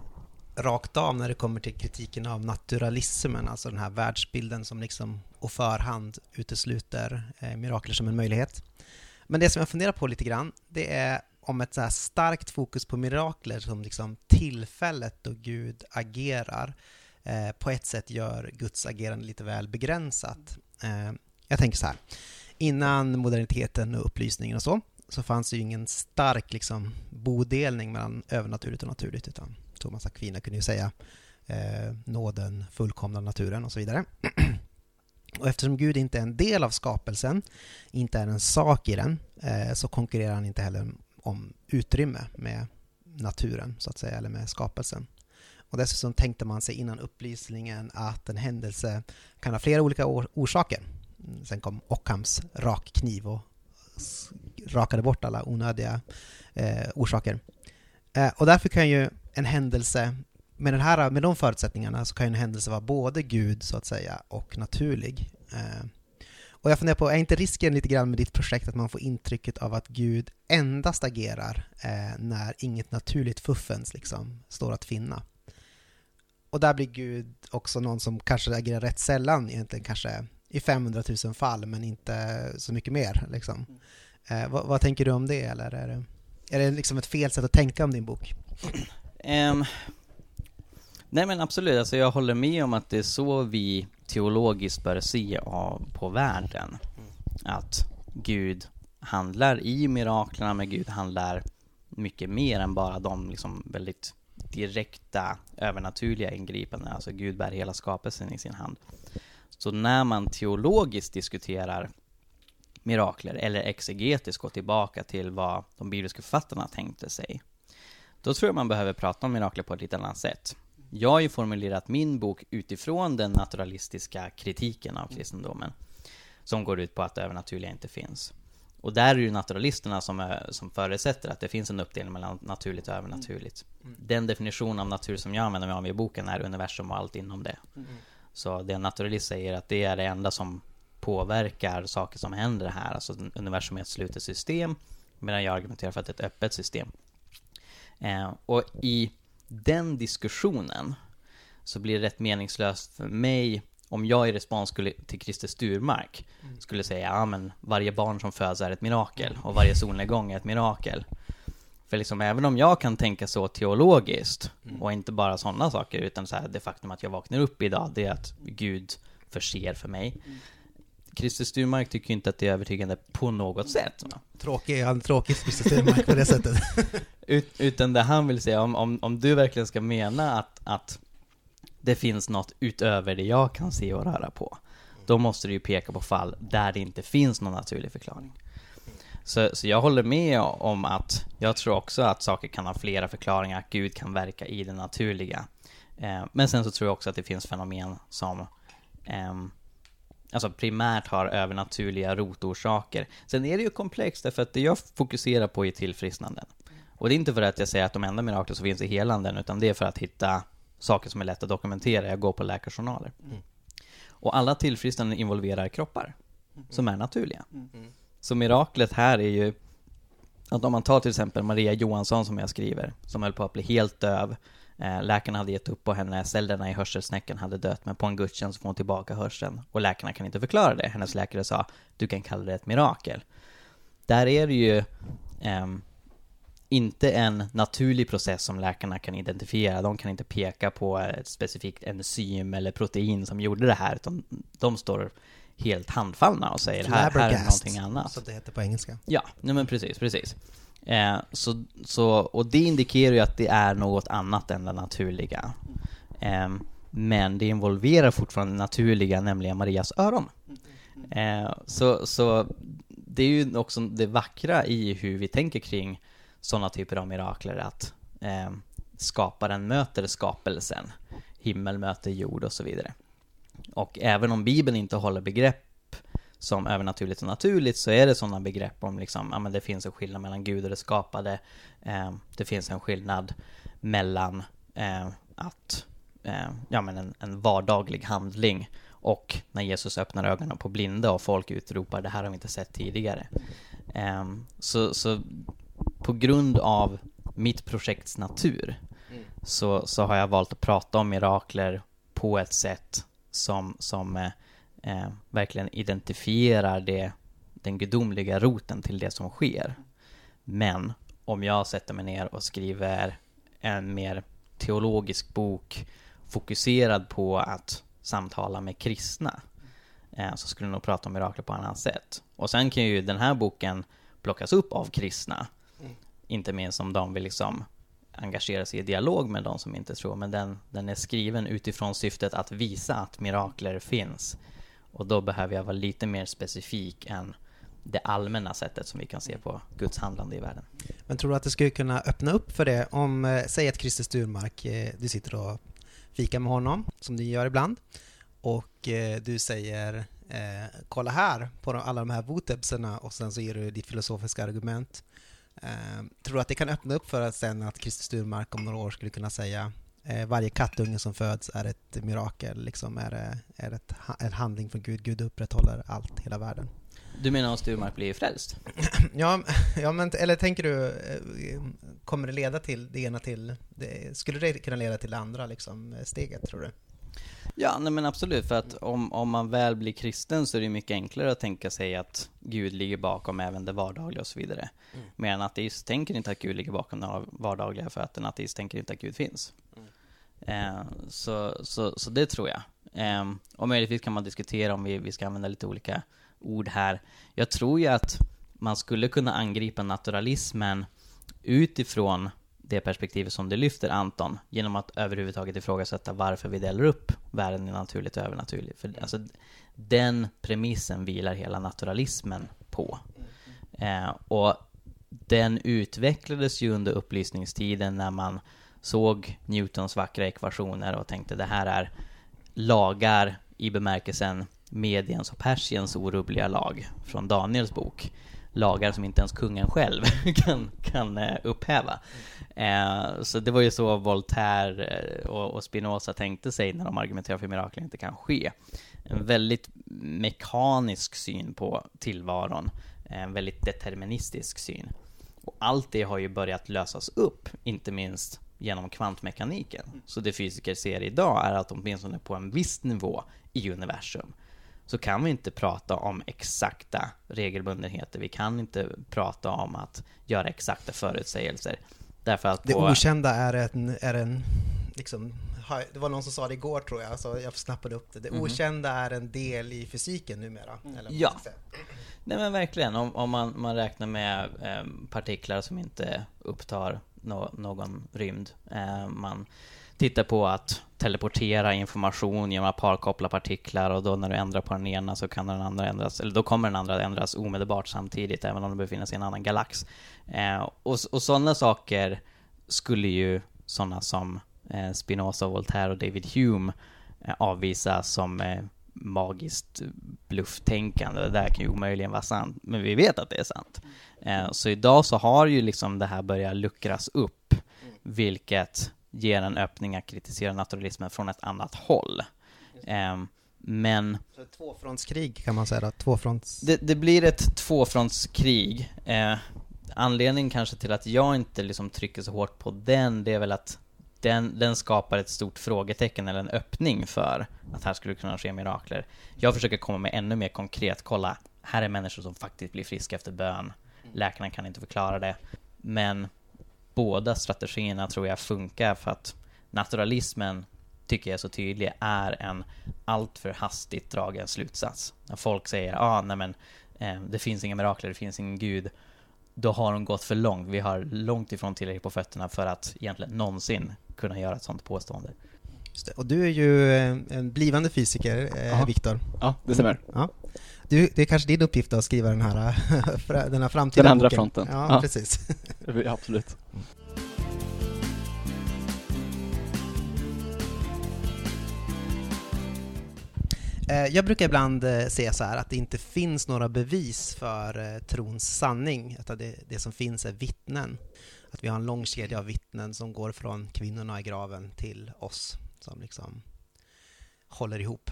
rakt av när det kommer till kritiken av naturalismen, alltså den här världsbilden som liksom och förhand utesluter eh, mirakler som en möjlighet. Men det som jag funderar på lite grann, det är om ett så här starkt fokus på mirakler som liksom tillfället då Gud agerar eh, på ett sätt gör Guds agerande lite väl begränsat. Eh, jag tänker så här, innan moderniteten och upplysningen och så, så fanns det ju ingen stark liksom, bodelning mellan övernaturligt och naturligt, utan Thomas Aquina kunde ju säga eh, nåden, fullkomna naturen och så vidare. Och eftersom Gud inte är en del av skapelsen, inte är en sak i den, eh, så konkurrerar han inte heller om utrymme med naturen, så att säga, eller med skapelsen. Och dessutom tänkte man sig innan upplysningen att en händelse kan ha flera olika or- orsaker. Mm, sen kom Ockhams rakkniv och rakade bort alla onödiga eh, orsaker. Eh, och därför kan ju en händelse, med, den här, med de förutsättningarna, så kan ju en händelse vara både Gud, så att säga, och naturlig. Eh, och jag funderar på, är inte risken lite grann med ditt projekt att man får intrycket av att Gud endast agerar eh, när inget naturligt fuffens liksom står att finna? Och där blir Gud också någon som kanske agerar rätt sällan, egentligen kanske i 500 000 fall, men inte så mycket mer. Liksom. Eh, vad, vad tänker du om det, eller är det, är det liksom ett fel sätt att tänka om din bok? Ehm, nej men absolut, alltså jag håller med om att det är så vi teologiskt bör se av, på världen. Att Gud handlar i miraklerna, men Gud handlar mycket mer än bara de liksom väldigt direkta övernaturliga ingripanden, Alltså Gud bär hela skapelsen i sin hand. Så när man teologiskt diskuterar mirakler, eller exegetiskt går tillbaka till vad de bibliska författarna tänkte sig, då tror jag man behöver prata om mirakler på ett lite annat sätt. Jag har ju formulerat min bok utifrån den naturalistiska kritiken av kristendomen, som går ut på att det övernaturliga inte finns. Och där är ju naturalisterna som, är, som förutsätter att det finns en uppdelning mellan naturligt och övernaturligt. Den definition av natur som jag använder mig av i boken är universum och allt inom det. Så det en naturalist säger att det är det enda som påverkar saker som händer här. Alltså universum är ett slutet system, medan jag argumenterar för att det är ett öppet system. Eh, och i den diskussionen så blir det rätt meningslöst för mig om jag i respons skulle, till Christer Sturmark skulle säga ja men varje barn som föds är ett mirakel och varje solnedgång är ett mirakel. För liksom även om jag kan tänka så teologiskt och inte bara sådana saker utan så här, det faktum att jag vaknar upp idag det är att Gud förser för mig. Christer Sturmark tycker inte att det är övertygande på något sätt. Tråkig, han är tråkig Christer Stenmark på det sättet. Ut, utan det han vill säga, om, om, om du verkligen ska mena att, att det finns något utöver det jag kan se och röra på, då måste du ju peka på fall där det inte finns någon naturlig förklaring. Så, så jag håller med om att jag tror också att saker kan ha flera förklaringar, att Gud kan verka i det naturliga. Eh, men sen så tror jag också att det finns fenomen som ehm, alltså primärt har övernaturliga rotorsaker. Sen är det ju komplext därför att det jag fokuserar på är tillfrisknanden. Och det är inte för att jag säger att de enda mirakler som finns är helanden, utan det är för att hitta saker som är lätta att dokumentera. Jag går på läkarjournaler. Och alla tillfrisknanden involverar kroppar som är naturliga. Så miraklet här är ju att om man tar till exempel Maria Johansson som jag skriver, som höll på att bli helt döv. Eh, läkarna hade gett upp på henne, cellerna i hörselsnäckan hade dött, men på en gudstjänst får hon tillbaka hörseln. Och läkarna kan inte förklara det. Hennes läkare sa, du kan kalla det ett mirakel. Där är det ju ehm, inte en naturlig process som läkarna kan identifiera. De kan inte peka på ett specifikt enzym eller protein som gjorde det här, utan de står helt handfallna och säger här, här är någonting annat. Som det heter på engelska. Ja, nej men precis, precis. Eh, så, så, och det indikerar ju att det är något annat än det naturliga. Eh, men det involverar fortfarande det naturliga, nämligen Marias öron. Eh, så, så det är ju också det vackra i hur vi tänker kring sådana typer av mirakler att eh, skaparen möter skapelsen. Himmel möter jord och så vidare. Och även om Bibeln inte håller begrepp som övernaturligt och naturligt så är det sådana begrepp om liksom, ja men det finns en skillnad mellan Gud och det skapade. Eh, det finns en skillnad mellan eh, att, eh, ja men en, en vardaglig handling och när Jesus öppnar ögonen på blinda och folk utropar det här har vi inte sett tidigare. Ehm, så, så på grund av mitt projekts natur så, så har jag valt att prata om mirakler på ett sätt som, som eh, eh, verkligen identifierar det, den gudomliga roten till det som sker. Men om jag sätter mig ner och skriver en mer teologisk bok fokuserad på att samtala med kristna eh, så skulle jag nog prata om mirakler på annat sätt. Och sen kan ju den här boken plockas upp av kristna. Inte minst om de vill liksom engagera sig i dialog med de som inte tror. Men den, den är skriven utifrån syftet att visa att mirakler finns. Och då behöver jag vara lite mer specifik än det allmänna sättet som vi kan se på Guds handlande i världen. Men tror du att det skulle kunna öppna upp för det om, eh, säg att Christer Sturmark, eh, du sitter och fikar med honom, som du gör ibland, och eh, du säger eh, kolla här på de, alla de här votebserna och sen så ger du ditt filosofiska argument. Eh, tror du att det kan öppna upp för att sen att Christer Sturmark om några år skulle kunna säga eh, varje kattunge som föds är ett mirakel, liksom är, det, är ett, en handling från Gud, Gud upprätthåller allt, hela världen. Du menar om Sturmark blir frälst? Ja, ja men eller tänker du, eh, kommer det leda till det ena till, det, skulle det kunna leda till det andra liksom, eh, steget tror du? Ja, nej men absolut, för att om, om man väl blir kristen så är det mycket enklare att tänka sig att Gud ligger bakom även det vardagliga och så vidare. Mm. Medan en ateist tänker inte att Gud ligger bakom det vardagliga för att en ateist tänker inte att Gud finns. Eh, så, så, så det tror jag. Eh, och möjligtvis kan man diskutera om vi, vi ska använda lite olika ord här. Jag tror ju att man skulle kunna angripa naturalismen utifrån det perspektivet som du lyfter Anton, genom att överhuvudtaget ifrågasätta varför vi delar upp världen i naturligt och övernaturligt. För alltså, den premissen vilar hela naturalismen på. Eh, och den utvecklades ju under upplysningstiden när man såg Newtons vackra ekvationer och tänkte det här är lagar i bemärkelsen mediens och persiens orubbliga lag från Daniels bok. Lagar som inte ens kungen själv kan, kan eh, upphäva. Eh, så det var ju så Voltaire eh, och, och Spinoza tänkte sig när de argumenterade för mirakler inte kan ske. En väldigt mekanisk syn på tillvaron, en väldigt deterministisk syn. Och allt det har ju börjat lösas upp, inte minst genom kvantmekaniken. Så det fysiker ser idag är att åtminstone på en viss nivå i universum så kan vi inte prata om exakta regelbundenheter. Vi kan inte prata om att göra exakta förutsägelser. Därför att Det okända är en, är en liksom, det var någon som sa det igår tror jag, så jag snappade upp det. Det Mhm. okända är en del i fysiken numera. Eller vad man Ja. Nej men verkligen, om, om man, man räknar med eh, partiklar som inte upptar nå- någon rymd. Eh, man tittar på att teleportera information genom att parkoppla partiklar och då när du ändrar på den ena så kan den andra ändras, eller då kommer den andra att ändras omedelbart samtidigt även om den befinner sig i en annan galax. Eh, och och sådana saker skulle ju sådana som eh, Spinoza, Voltaire och David Hume eh, avvisa som eh, magiskt blufftänkande. Det där kan ju omöjligen vara sant, men vi vet att det är sant. Eh, så idag så har ju liksom det här börjat luckras upp, vilket ger en öppning att kritisera naturalismen från ett annat håll. Eh, men Så ett tvåfrontskrig kan man säga då. Tvåfronts... det, det blir ett tvåfrontskrig. Eh, anledningen kanske till att jag inte liksom trycker så hårt på den, det är väl att den, den skapar ett stort frågetecken eller en öppning för att här skulle kunna ske mirakler. Jag försöker komma med ännu mer konkret, kolla, här är människor som faktiskt blir friska efter bön. Läkarna kan inte förklara det. Men båda strategierna tror jag funkar för att naturalismen tycker jag är så tydlig, är en alltför hastigt dragen slutsats. När folk säger, ah, nej men eh, det finns inga mirakler, det finns ingen gud. Då har de gått för långt. Vi har långt ifrån tillräckligt på fötterna för att egentligen någonsin kunna göra ett sånt påstående. Just det. Och du är ju eh, en blivande fysiker, eh, Ja. Viktor. Ja, det stämmer. Du, det är kanske din uppgift att skriva den här, den här framtida Den andra boken. fronten. Ja, Ja. precis. Ja, absolut. Eh, Jag brukar ibland eh, säga så här att det inte finns några bevis för eh, trons sanning, utan det, det som finns är vittnen. Att vi har en lång kedja av vittnen som går från kvinnorna i graven till oss, som liksom håller ihop.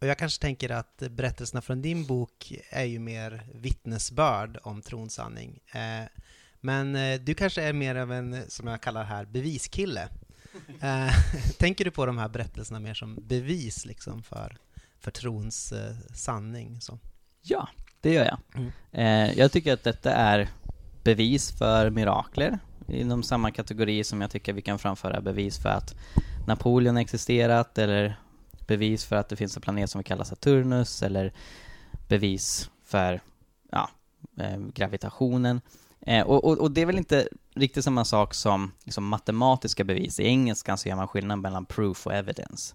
Och jag kanske tänker att berättelserna från din bok är ju mer vittnesbörd om trons sanning. Eh, Men eh, du kanske är mer av en, som jag kallar här, beviskille. Eh, Tänker du på de här berättelserna mer som bevis liksom för, för trons eh, sanning? Så. Ja, det gör jag. Mm. Eh, jag tycker att detta är bevis för mirakler inom samma kategori som jag tycker vi kan framföra bevis för att Napoleon existerat eller bevis för att det finns en planet som vi kallar Saturnus eller bevis för ja, eh, gravitationen. Eh, och, och, och det är väl inte riktigt samma sak som liksom, matematiska bevis. I engelskan så gör man skillnad mellan proof och evidence.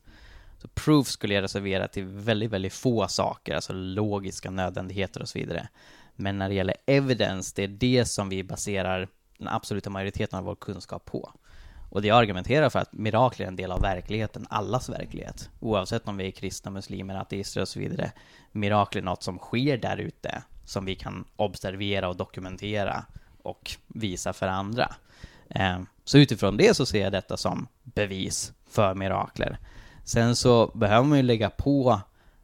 Så proof skulle jag reservera till väldigt, väldigt få saker, alltså logiska nödvändigheter och så vidare. Men när det gäller evidence, det är det som vi baserar den absoluta majoriteten av vår kunskap på. Och det jag argumenterar för att mirakler är en del av verkligheten, allas verklighet. Oavsett om vi är kristna, muslimer, ateister och så vidare. Mirakler är något som sker där ute, som vi kan observera och dokumentera och visa för andra. Ehm, så utifrån det så ser jag detta som bevis för mirakler. Sen så behöver man ju lägga på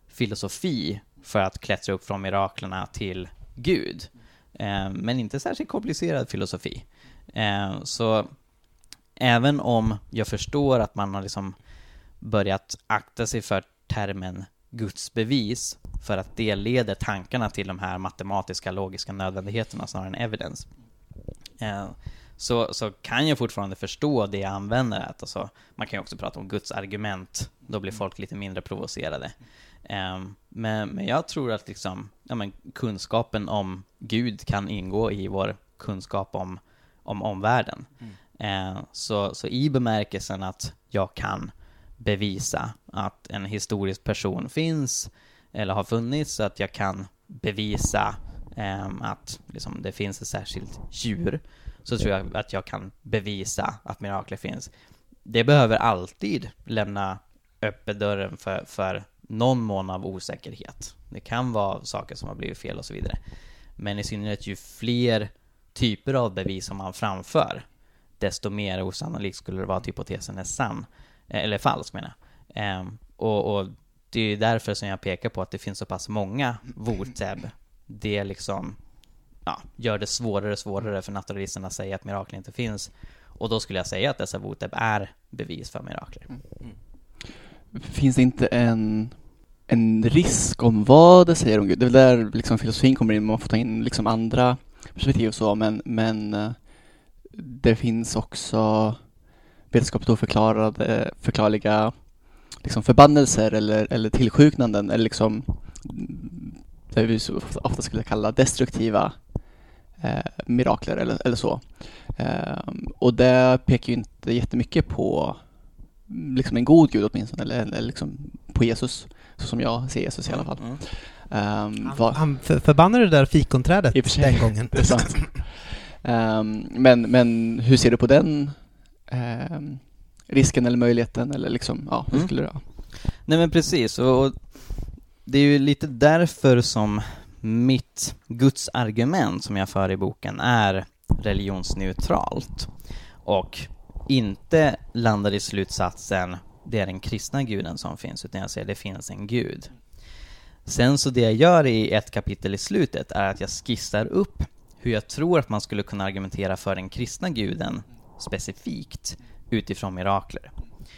filosofi för att klättra upp från miraklerna till Gud. Ehm, men inte särskilt komplicerad filosofi. Ehm, så även om jag förstår att man har liksom börjat akta sig för termen gudsbevis för att det leder tankarna till de här matematiska logiska nödvändigheterna snarare än evidence. Eh, så, så kan jag fortfarande förstå det jag använder. Att alltså, man kan ju också prata om Guds argument, då blir folk lite mindre provocerade. Eh, men, men jag tror att liksom, ja, men kunskapen om Gud kan ingå i vår kunskap om, om omvärlden. Mm. Eh, så, så i bemärkelsen att jag kan bevisa att en historisk person finns eller har funnits, så att jag kan bevisa ehm, att liksom, det finns ett särskilt djur, så tror jag att jag kan bevisa att mirakler finns. Det behöver alltid lämna öppet dörren för, för någon mån av osäkerhet. Det kan vara saker som har blivit fel och så vidare. Men i synnerhet ju fler typer av bevis som man framför, desto mer osannolikt skulle det vara att hypotesen är sann. Eh, Eller falsk menar jag. Ehm, och, och det är ju därför som jag pekar på att det finns så pass många voteb. Det liksom ja, gör det svårare och svårare för naturalisterna att säga att mirakler inte finns. Och då skulle jag säga att dessa voteb är bevis för mirakler. Finns det inte en, en risk om vad det säger om Gud? Det är väl där liksom filosofin kommer in, man får ta in liksom andra perspektiv och så, men, men eh, det finns också vetenskapligt oförklarade, förklarliga liksom förbannelser eller, eller tillsjuknanden eller liksom det vi ofta skulle kalla destruktiva eh, mirakler eller, eller så. Eh, och det pekar ju inte jättemycket på liksom en god gud åtminstone, eller, eller liksom på Jesus, så som jag ser Jesus i alla fall. Mm. Um, Han, han för, förbannade det där fikonträdet den gången. det är sant. Ehm, men, men hur ser du på den ehm, risken eller möjligheten eller liksom, ja, hur Mm. skulle du? Ja. Nej men precis, och, och det är ju lite därför som mitt gudsargument som jag för i boken är religionsneutralt och inte landar i slutsatsen det är den kristna guden som finns, utan jag säger det finns en gud. Sen så det jag gör i ett kapitel i slutet är att jag skissar upp hur jag tror att man skulle kunna argumentera för den kristna guden specifikt utifrån mirakler.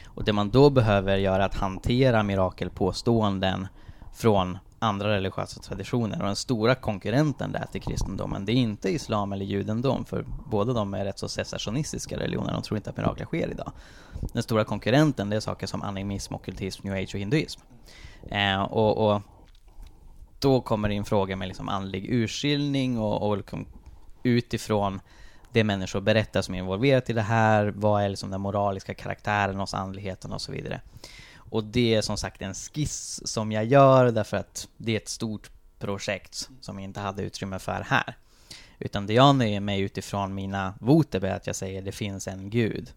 Och det man då behöver göra är att hantera mirakelpåståenden från andra religiösa traditioner. Och den stora konkurrenten där till kristendomen, det är inte islam eller judendom, för båda de är rätt så cessationistiska religioner, de tror inte att mirakler sker idag. Den stora konkurrenten, det är saker som animism, ockultism, new age och hinduism. Eh, och, och då kommer det in frågor med liksom andlig urskiljning och, och liksom utifrån det människor berättar som är involverat i det här, vad är liksom den moraliska karaktären hos andligheten och så vidare. Och det är som sagt en skiss som jag gör därför att det är ett stort projekt som jag inte hade utrymme för här. Utan det jag nöjer mig utifrån mina voter är att jag säger det finns en gud.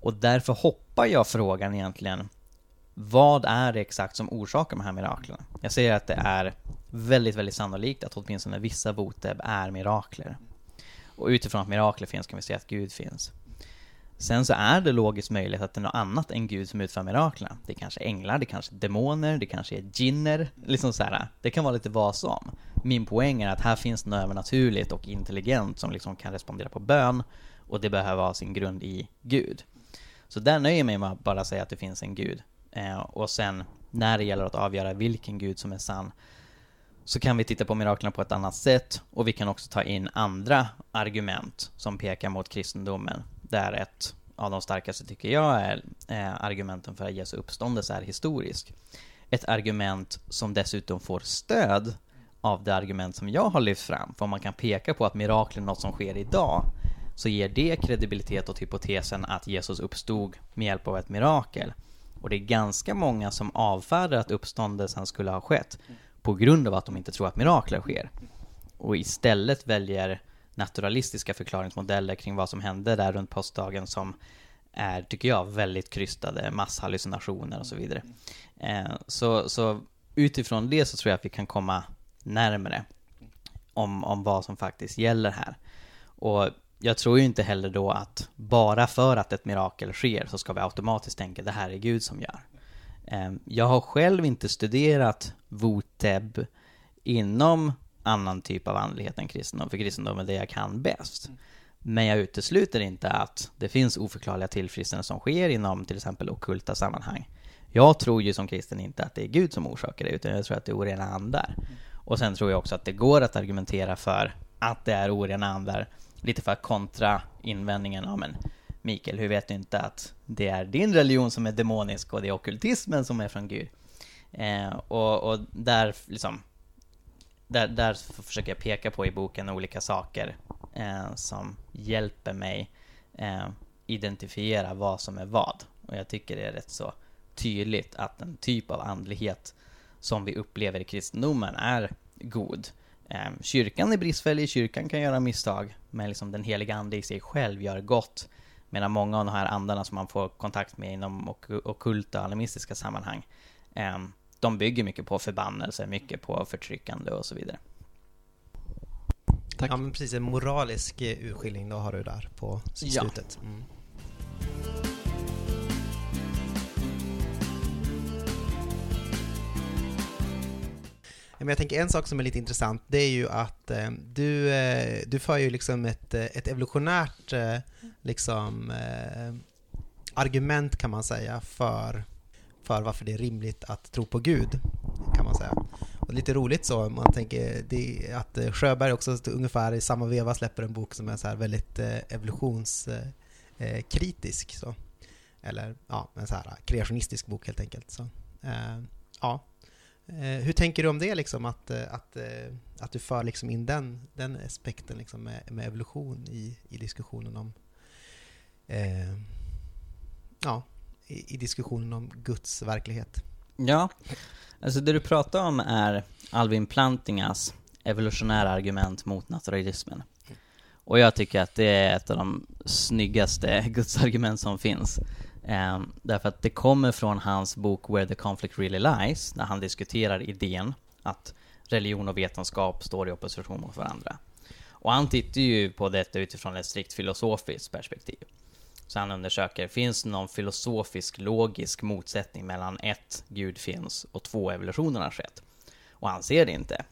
Och därför hoppar jag frågan egentligen, vad är det exakt som orsakar de här miraklerna? Jag säger att det är väldigt, väldigt sannolikt att åtminstone vissa voteb är mirakler. Och utifrån att mirakler finns kan vi säga att Gud finns. Sen så är det logiskt möjligt att det är något annat än Gud som utför miraklerna. Det är kanske änglar, det är kanske är demoner, det kanske är jinner, liksom så här. Det kan vara lite vad som. Min poäng är att här finns något övernaturligt och intelligent som liksom kan respondera på bön och det behöver ha sin grund i Gud. Så där nöjer jag mig med att bara säga att det finns en Gud. Eh, och sen när det gäller att avgöra vilken Gud som är sann så kan vi titta på miraklerna på ett annat sätt och vi kan också ta in andra argument som pekar mot kristendomen. Där ett av de starkaste tycker jag är eh, argumenten för att Jesu uppståndelse är historisk. Ett argument som dessutom får stöd av det argument som jag har lyft fram. För om man kan peka på att mirakler är något som sker idag så ger det kredibilitet åt hypotesen att Jesus uppstod med hjälp av ett mirakel. Och det är ganska många som avfärdar att uppståndelsen skulle ha skett på grund av att de inte tror att mirakler sker. Och istället väljer naturalistiska förklaringsmodeller kring vad som hände där runt påskdagen som är, tycker jag, väldigt krystade, masshallucinationer och så vidare. Eh, så, så utifrån det så tror jag att vi kan komma närmare om, om vad som faktiskt gäller här. Och jag tror ju inte heller då att bara för att ett mirakel sker så ska vi automatiskt tänka det här är Gud som gör. Ehm, jag har själv inte studerat Voteb inom annan typ av andlighet än kristendom, för kristendom är det jag kan bäst. Men jag utesluter inte att det finns oförklarliga tillfrisknanden som sker inom till exempel okulta sammanhang. Jag tror ju som kristen inte att det är Gud som orsakar det, utan jag tror att det är orena andar. Och sen tror jag också att det går att argumentera för att det är orena andar, lite för att kontra invändningen, ja men Mikael, hur vet du inte att det är din religion som är demonisk och det är okultismen som är från Gud? Eh, och, och där liksom, där, där försöker jag peka på i boken olika saker eh, som hjälper mig eh, identifiera vad som är vad. Och jag tycker det är rätt så tydligt att den typ av andlighet som vi upplever i kristendomen är god. Eh, kyrkan är bristfällig, kyrkan kan göra misstag, men liksom den heliga ande i sig själv gör gott. Medan många av de här andarna som man får kontakt med inom ok okulta och animistiska sammanhang, eh, de bygger mycket på förbannelse, mycket på förtryckande och så vidare. Tack. Ja, men precis. En moralisk eh, urskiljning då har du där på slutet. Ja. Mm. Men jag tänker en sak som är lite intressant, det är ju att eh, du, eh, du för ju liksom ett, eh, ett evolutionärt eh, liksom, eh, argument kan man säga för, för varför det är rimligt att tro på Gud, kan man säga. Och lite roligt så, man tänker det, att eh, Sjöberg också ungefär i samma veva släpper en bok som är så här väldigt eh, evolutionskritisk. Eh, så. Eller ja, en så här kreationistisk bok helt enkelt. Så, ja, Eh, hur tänker du om det, liksom, att, eh, att, eh, att du för liksom in den, den aspekten liksom, med, med evolution i, i diskussionen om eh, ja, i, i, diskussionen om Guds verklighet? Ja, alltså det du pratar om är Alvin Plantingas evolutionära argument mot naturalismen. Och jag tycker att det är ett av de snyggaste gudsargument som finns. Um, därför att det kommer från hans bok Where the Conflict Really Lies, när han diskuterar idén att religion och vetenskap står i opposition mot varandra. Och han tittar ju på detta utifrån ett strikt filosofiskt perspektiv. Så han undersöker, finns det någon filosofisk, logisk motsättning mellan ett, Gud finns, och två, evolutionen har skett? Och han ser det inte.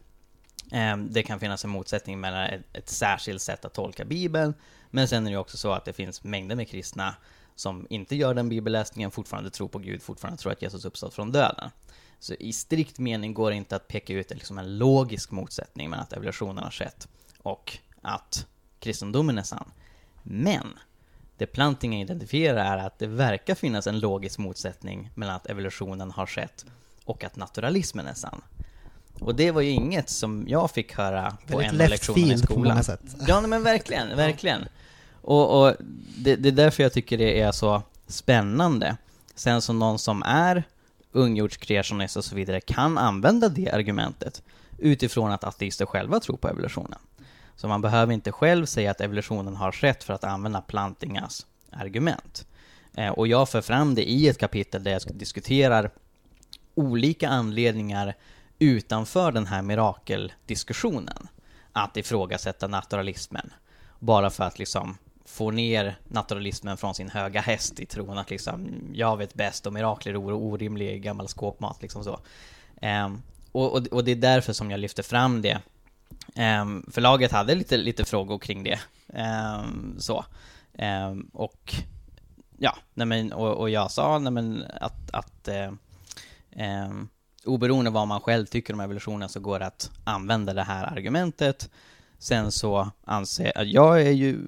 Ehm, det kan finnas en motsättning mellan ett, ett särskilt sätt att tolka Bibeln, men sen är det också så att det finns mängder med kristna som inte gör den bibelläsningen fortfarande tror på Gud, fortfarande tror att Jesus uppstått från döden. Så i strikt mening går det inte att peka ut liksom en logisk motsättning mellan att evolutionen har skett och att kristendomen är sann. Men det Plantinga identifierar är att det verkar finnas en logisk motsättning mellan att evolutionen har skett och att naturalismen är sann. Och det var ju inget som jag fick höra på en lektionerna i field på många skolan. sätt. Ja, men verkligen, verkligen. Och, och det, det är därför jag tycker det är så spännande. Sen som någon som är ungjordskreationist och så vidare kan använda det argumentet utifrån att ateister själva tror på evolutionen. Så man behöver inte själv säga att evolutionen har skett för att använda Plantingas argument. Eh, och jag för fram det i ett kapitel där jag diskuterar olika anledningar utanför den här mirakeldiskussionen att ifrågasätta naturalismen. Bara för att liksom får ner naturalismen från sin höga häst i tron att liksom jag vet bäst och mirakler är orimlig gammal skåpmat liksom så. Um, och, och, och det är därför som jag lyfter fram det. Ehm, um, förlaget hade lite, lite frågor kring det. Um, så. Och ja, nej men, och, och jag sa nej men, att, att eh, oberoende vad man själv tycker om evolutionen så går det att använda det här argumentet. Sen så anser jag, jag är ju,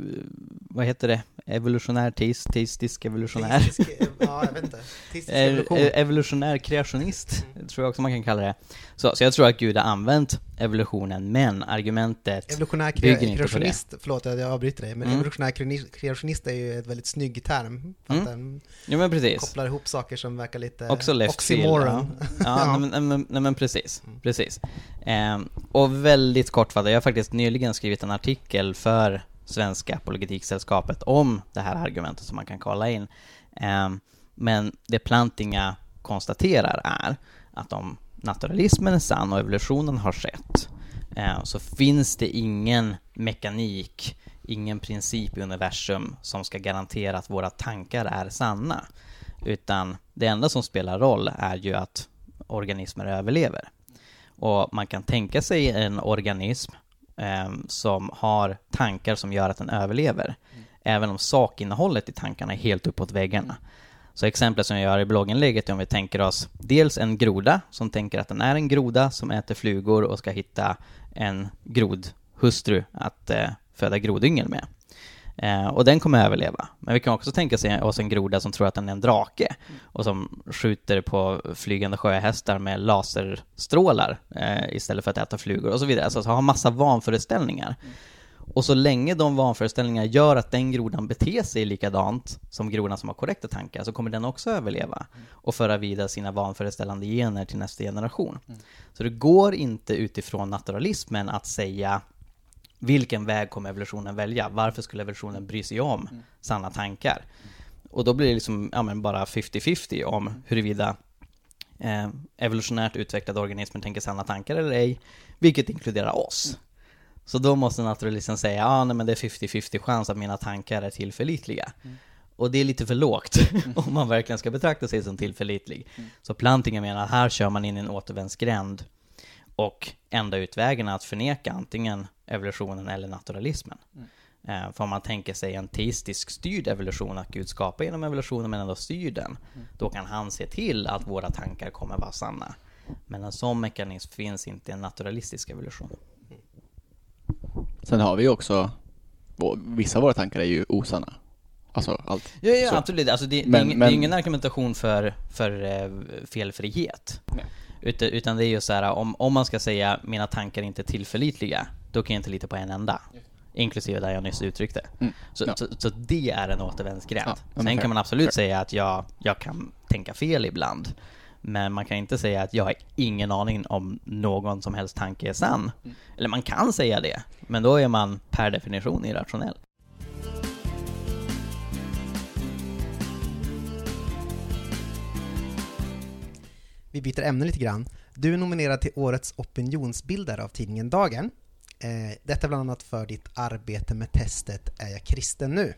vad heter det, evolutionär teist, teistisk evolutionär. Teistisk, ja, jag vet inte. Teistisk Eh, evolution. eh, evolutionär kreationist, tror jag också man kan kalla det. Så, så jag tror att Gud har använt evolutionen, men argumentet Evolutionär bygger kre- inte på kreationist, förlåt att jag avbryter dig, men Mm. evolutionär kreationist är ju ett väldigt snygg term. För att Mm. den Jo men precis. kopplar ihop saker som verkar lite Också left oxymoron. Ja, Ja. Nej, men, nej, nej, men precis. Mm. precis. Ehm, och väldigt kortfattat, jag har faktiskt nyligen skrivit en artikel för Svenska Apologetiksällskapet om det här argumentet som man kan kolla in. Ehm, men det Plantinga konstaterar är att om naturalismen är sann och evolutionen har skett ehm, så finns det ingen mekanik, ingen princip i universum som ska garantera att våra tankar är sanna. Utan det enda som spelar roll är ju att organismer överlever. Och man kan tänka sig en organism eh, som har tankar som gör att den överlever. Även om sakinnehållet i tankarna är helt uppåt väggarna. Så exemplet som jag gör i blogginlägget är om vi tänker oss dels en groda som tänker att den är en groda som äter flugor och ska hitta en grodhustru att eh, föda grodyngel med. Eh, och den kommer överleva. Men vi kan också tänka oss en groda som tror att den är en drake och som skjuter på flygande sjöhästar med laserstrålar eh, istället för att äta flugor och så vidare. Alltså har massa vanföreställningar. Och så länge de vanföreställningarna gör att den grodan beter sig likadant som grodan som har korrekta tankar så kommer den också överleva och föra vidare sina vanföreställande gener till nästa generation. Så det går inte utifrån naturalismen att säga vilken väg kommer evolutionen välja? Varför skulle evolutionen bry sig om sanna tankar? Och då blir det liksom, ja men bara 50-50 om huruvida eh, evolutionärt utvecklade organismer tänker sanna tankar eller ej, vilket inkluderar oss. Så då måste naturalisten säga, ja ah, nej men det är 50-50 chans att mina tankar är tillförlitliga. Och det är lite för lågt om man verkligen ska betrakta sig som tillförlitlig. Så Plantinga menar här kör man in i en återvändsgränd och enda utvägen är att förneka antingen evolutionen eller naturalismen. Eh, för om man tänker sig en teistisk styrd evolution, att Gud skapar genom evolutionen men ändå styr den, då kan han se till att våra tankar kommer vara sanna. Men en sån mekanism finns inte i en naturalistisk evolution. Sen har vi också, vissa av våra tankar är ju osanna. Alltså allt. Ja, ja absolut. Alltså det, det, Men- är ingen, men- det är ingen argumentation för, för eh, felfrihet. Nej. Utan, utan det är ju så här, om, om man ska säga mina tankar är inte tillförlitliga, då kan jag inte lita på en enda. Inklusive där jag nyss uttryckte. Mm. Så, Ja. så, så det är en återvändsgränd. Ja, Sen fair. kan man absolut Fair. säga att jag, jag kan tänka fel ibland. Men man kan inte säga att jag har ingen aning om någon som helst tanke är sann. Mm. Eller man kan säga det, men då är man per definition irrationell. Vi byter ämne lite grann. Du är nominerad till Årets opinionsbildare av tidningen Dagen. Eh, detta bland annat för ditt arbete med testet Är jag kristen nu?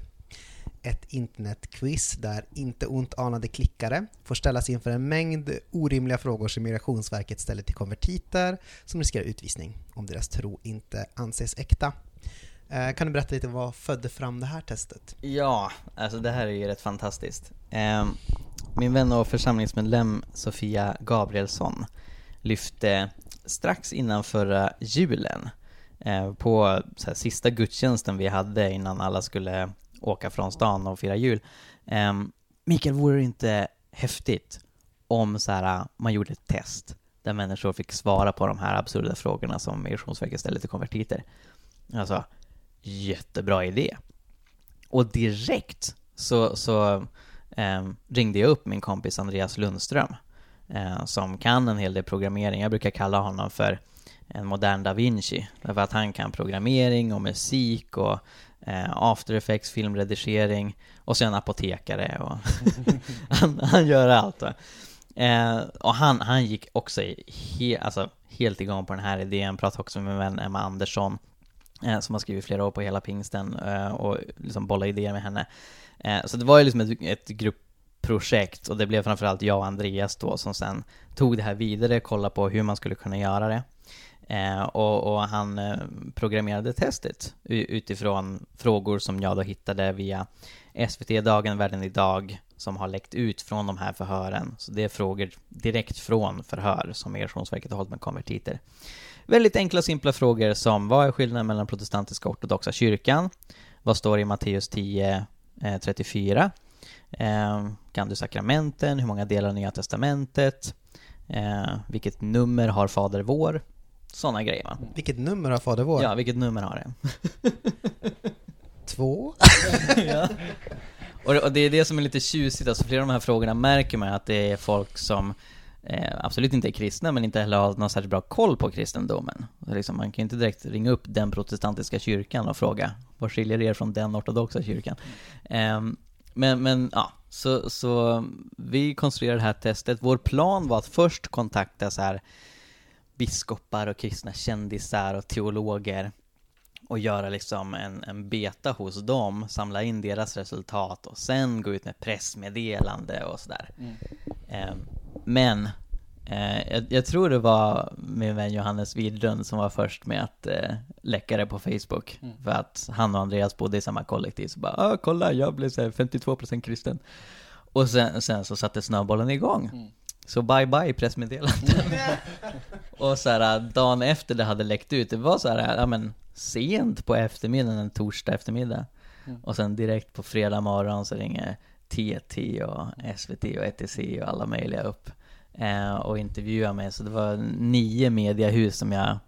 Ett internetquiz där inte ont anade klickare får ställas inför en mängd orimliga frågor som Migrationsverket ställer till konvertiter som riskerar utvisning om deras tro inte anses äkta. Eh, kan du berätta lite vad födde fram det här testet? Ja, alltså det här är ju rätt fantastiskt. Eh, min vän och församlingsmedlem Sofia Gabrielsson lyfte strax innan förra julen Eh, på så här, sista gudstjänsten vi hade innan alla skulle åka från stan och fira jul. Eh, Mikael, vore det inte häftigt om så här, man gjorde ett test där människor fick svara på de här absurda frågorna som Migrationsverket ställer till konvertiter. Alltså, jättebra idé. Och direkt så, så eh, ringde jag upp min kompis Andreas Lundström eh, som kan en hel del programmering. Jag brukar kalla honom för en modern da Vinci. Därför att han kan programmering och musik och eh, after effects, filmredigering och sen apotekare och han, han gör allt. Va? Eh, och han, han gick också he, alltså, helt igång på den här idén, pratade också med min vän Emma Andersson eh, som har skrivit flera år på hela pingsten eh, och liksom bollade idéer med henne. Eh, så det var ju liksom ett, ett gruppprojekt och det blev framförallt jag och Andreas då som sen tog det här vidare, kollade på hur man skulle kunna göra det. Eh, och, och, han eh, programmerade testet utifrån frågor som jag då hittade via SVT Dagen, Världen Idag som har läckt ut från de här förhören. Så det är frågor direkt från förhör som Migrationsverket har hållit med konvertiter. Väldigt enkla och simpla frågor som vad är skillnaden mellan protestantiska och ortodoxa kyrkan? Vad står i Matteus 10, eh, 34? Eh, kan du sakramenten? Hur många delar av Nya Testamentet? Eh, vilket nummer har Fader vår? Sådana grejer va? Vilket nummer har Fader vår? Ja, vilket nummer har det? Två? ja. Och, och det är det som är lite tjusigt, alltså flera av de här frågorna märker man att det är folk som eh, absolut inte är kristna, men inte heller har någon särskilt bra koll på kristendomen. Liksom, man kan ju inte direkt ringa upp den protestantiska kyrkan och fråga vad skiljer er från den ortodoxa kyrkan? Eh, men, men ja, så, så vi konstruerade det här testet. Vår plan var att först kontakta så här biskopar och kristna kändisar och teologer och göra liksom en, en beta hos dem, samla in deras resultat och sen gå ut med pressmeddelande och sådär. Mm. Eh, men eh, jag, jag, tror det var min vän Johannes Widlund som var först med att eh, läcka det på Facebook. Mm. För att han och Andreas bodde i samma kollektiv. Så bara, ah, kolla, jag blev så 52% kristen. Och sen, sen så satte snöbollen igång. Mm. Så bye bye pressmeddelanden. och så här, dagen efter det hade läckt ut, det var så här, ja men sent på eftermiddagen, en torsdag eftermiddag. Mm. Och sen direkt på fredag morgon så ringer TT och SVT och ETC och alla möjliga upp eh, och intervjuar mig. Så det var nio mediehus som jag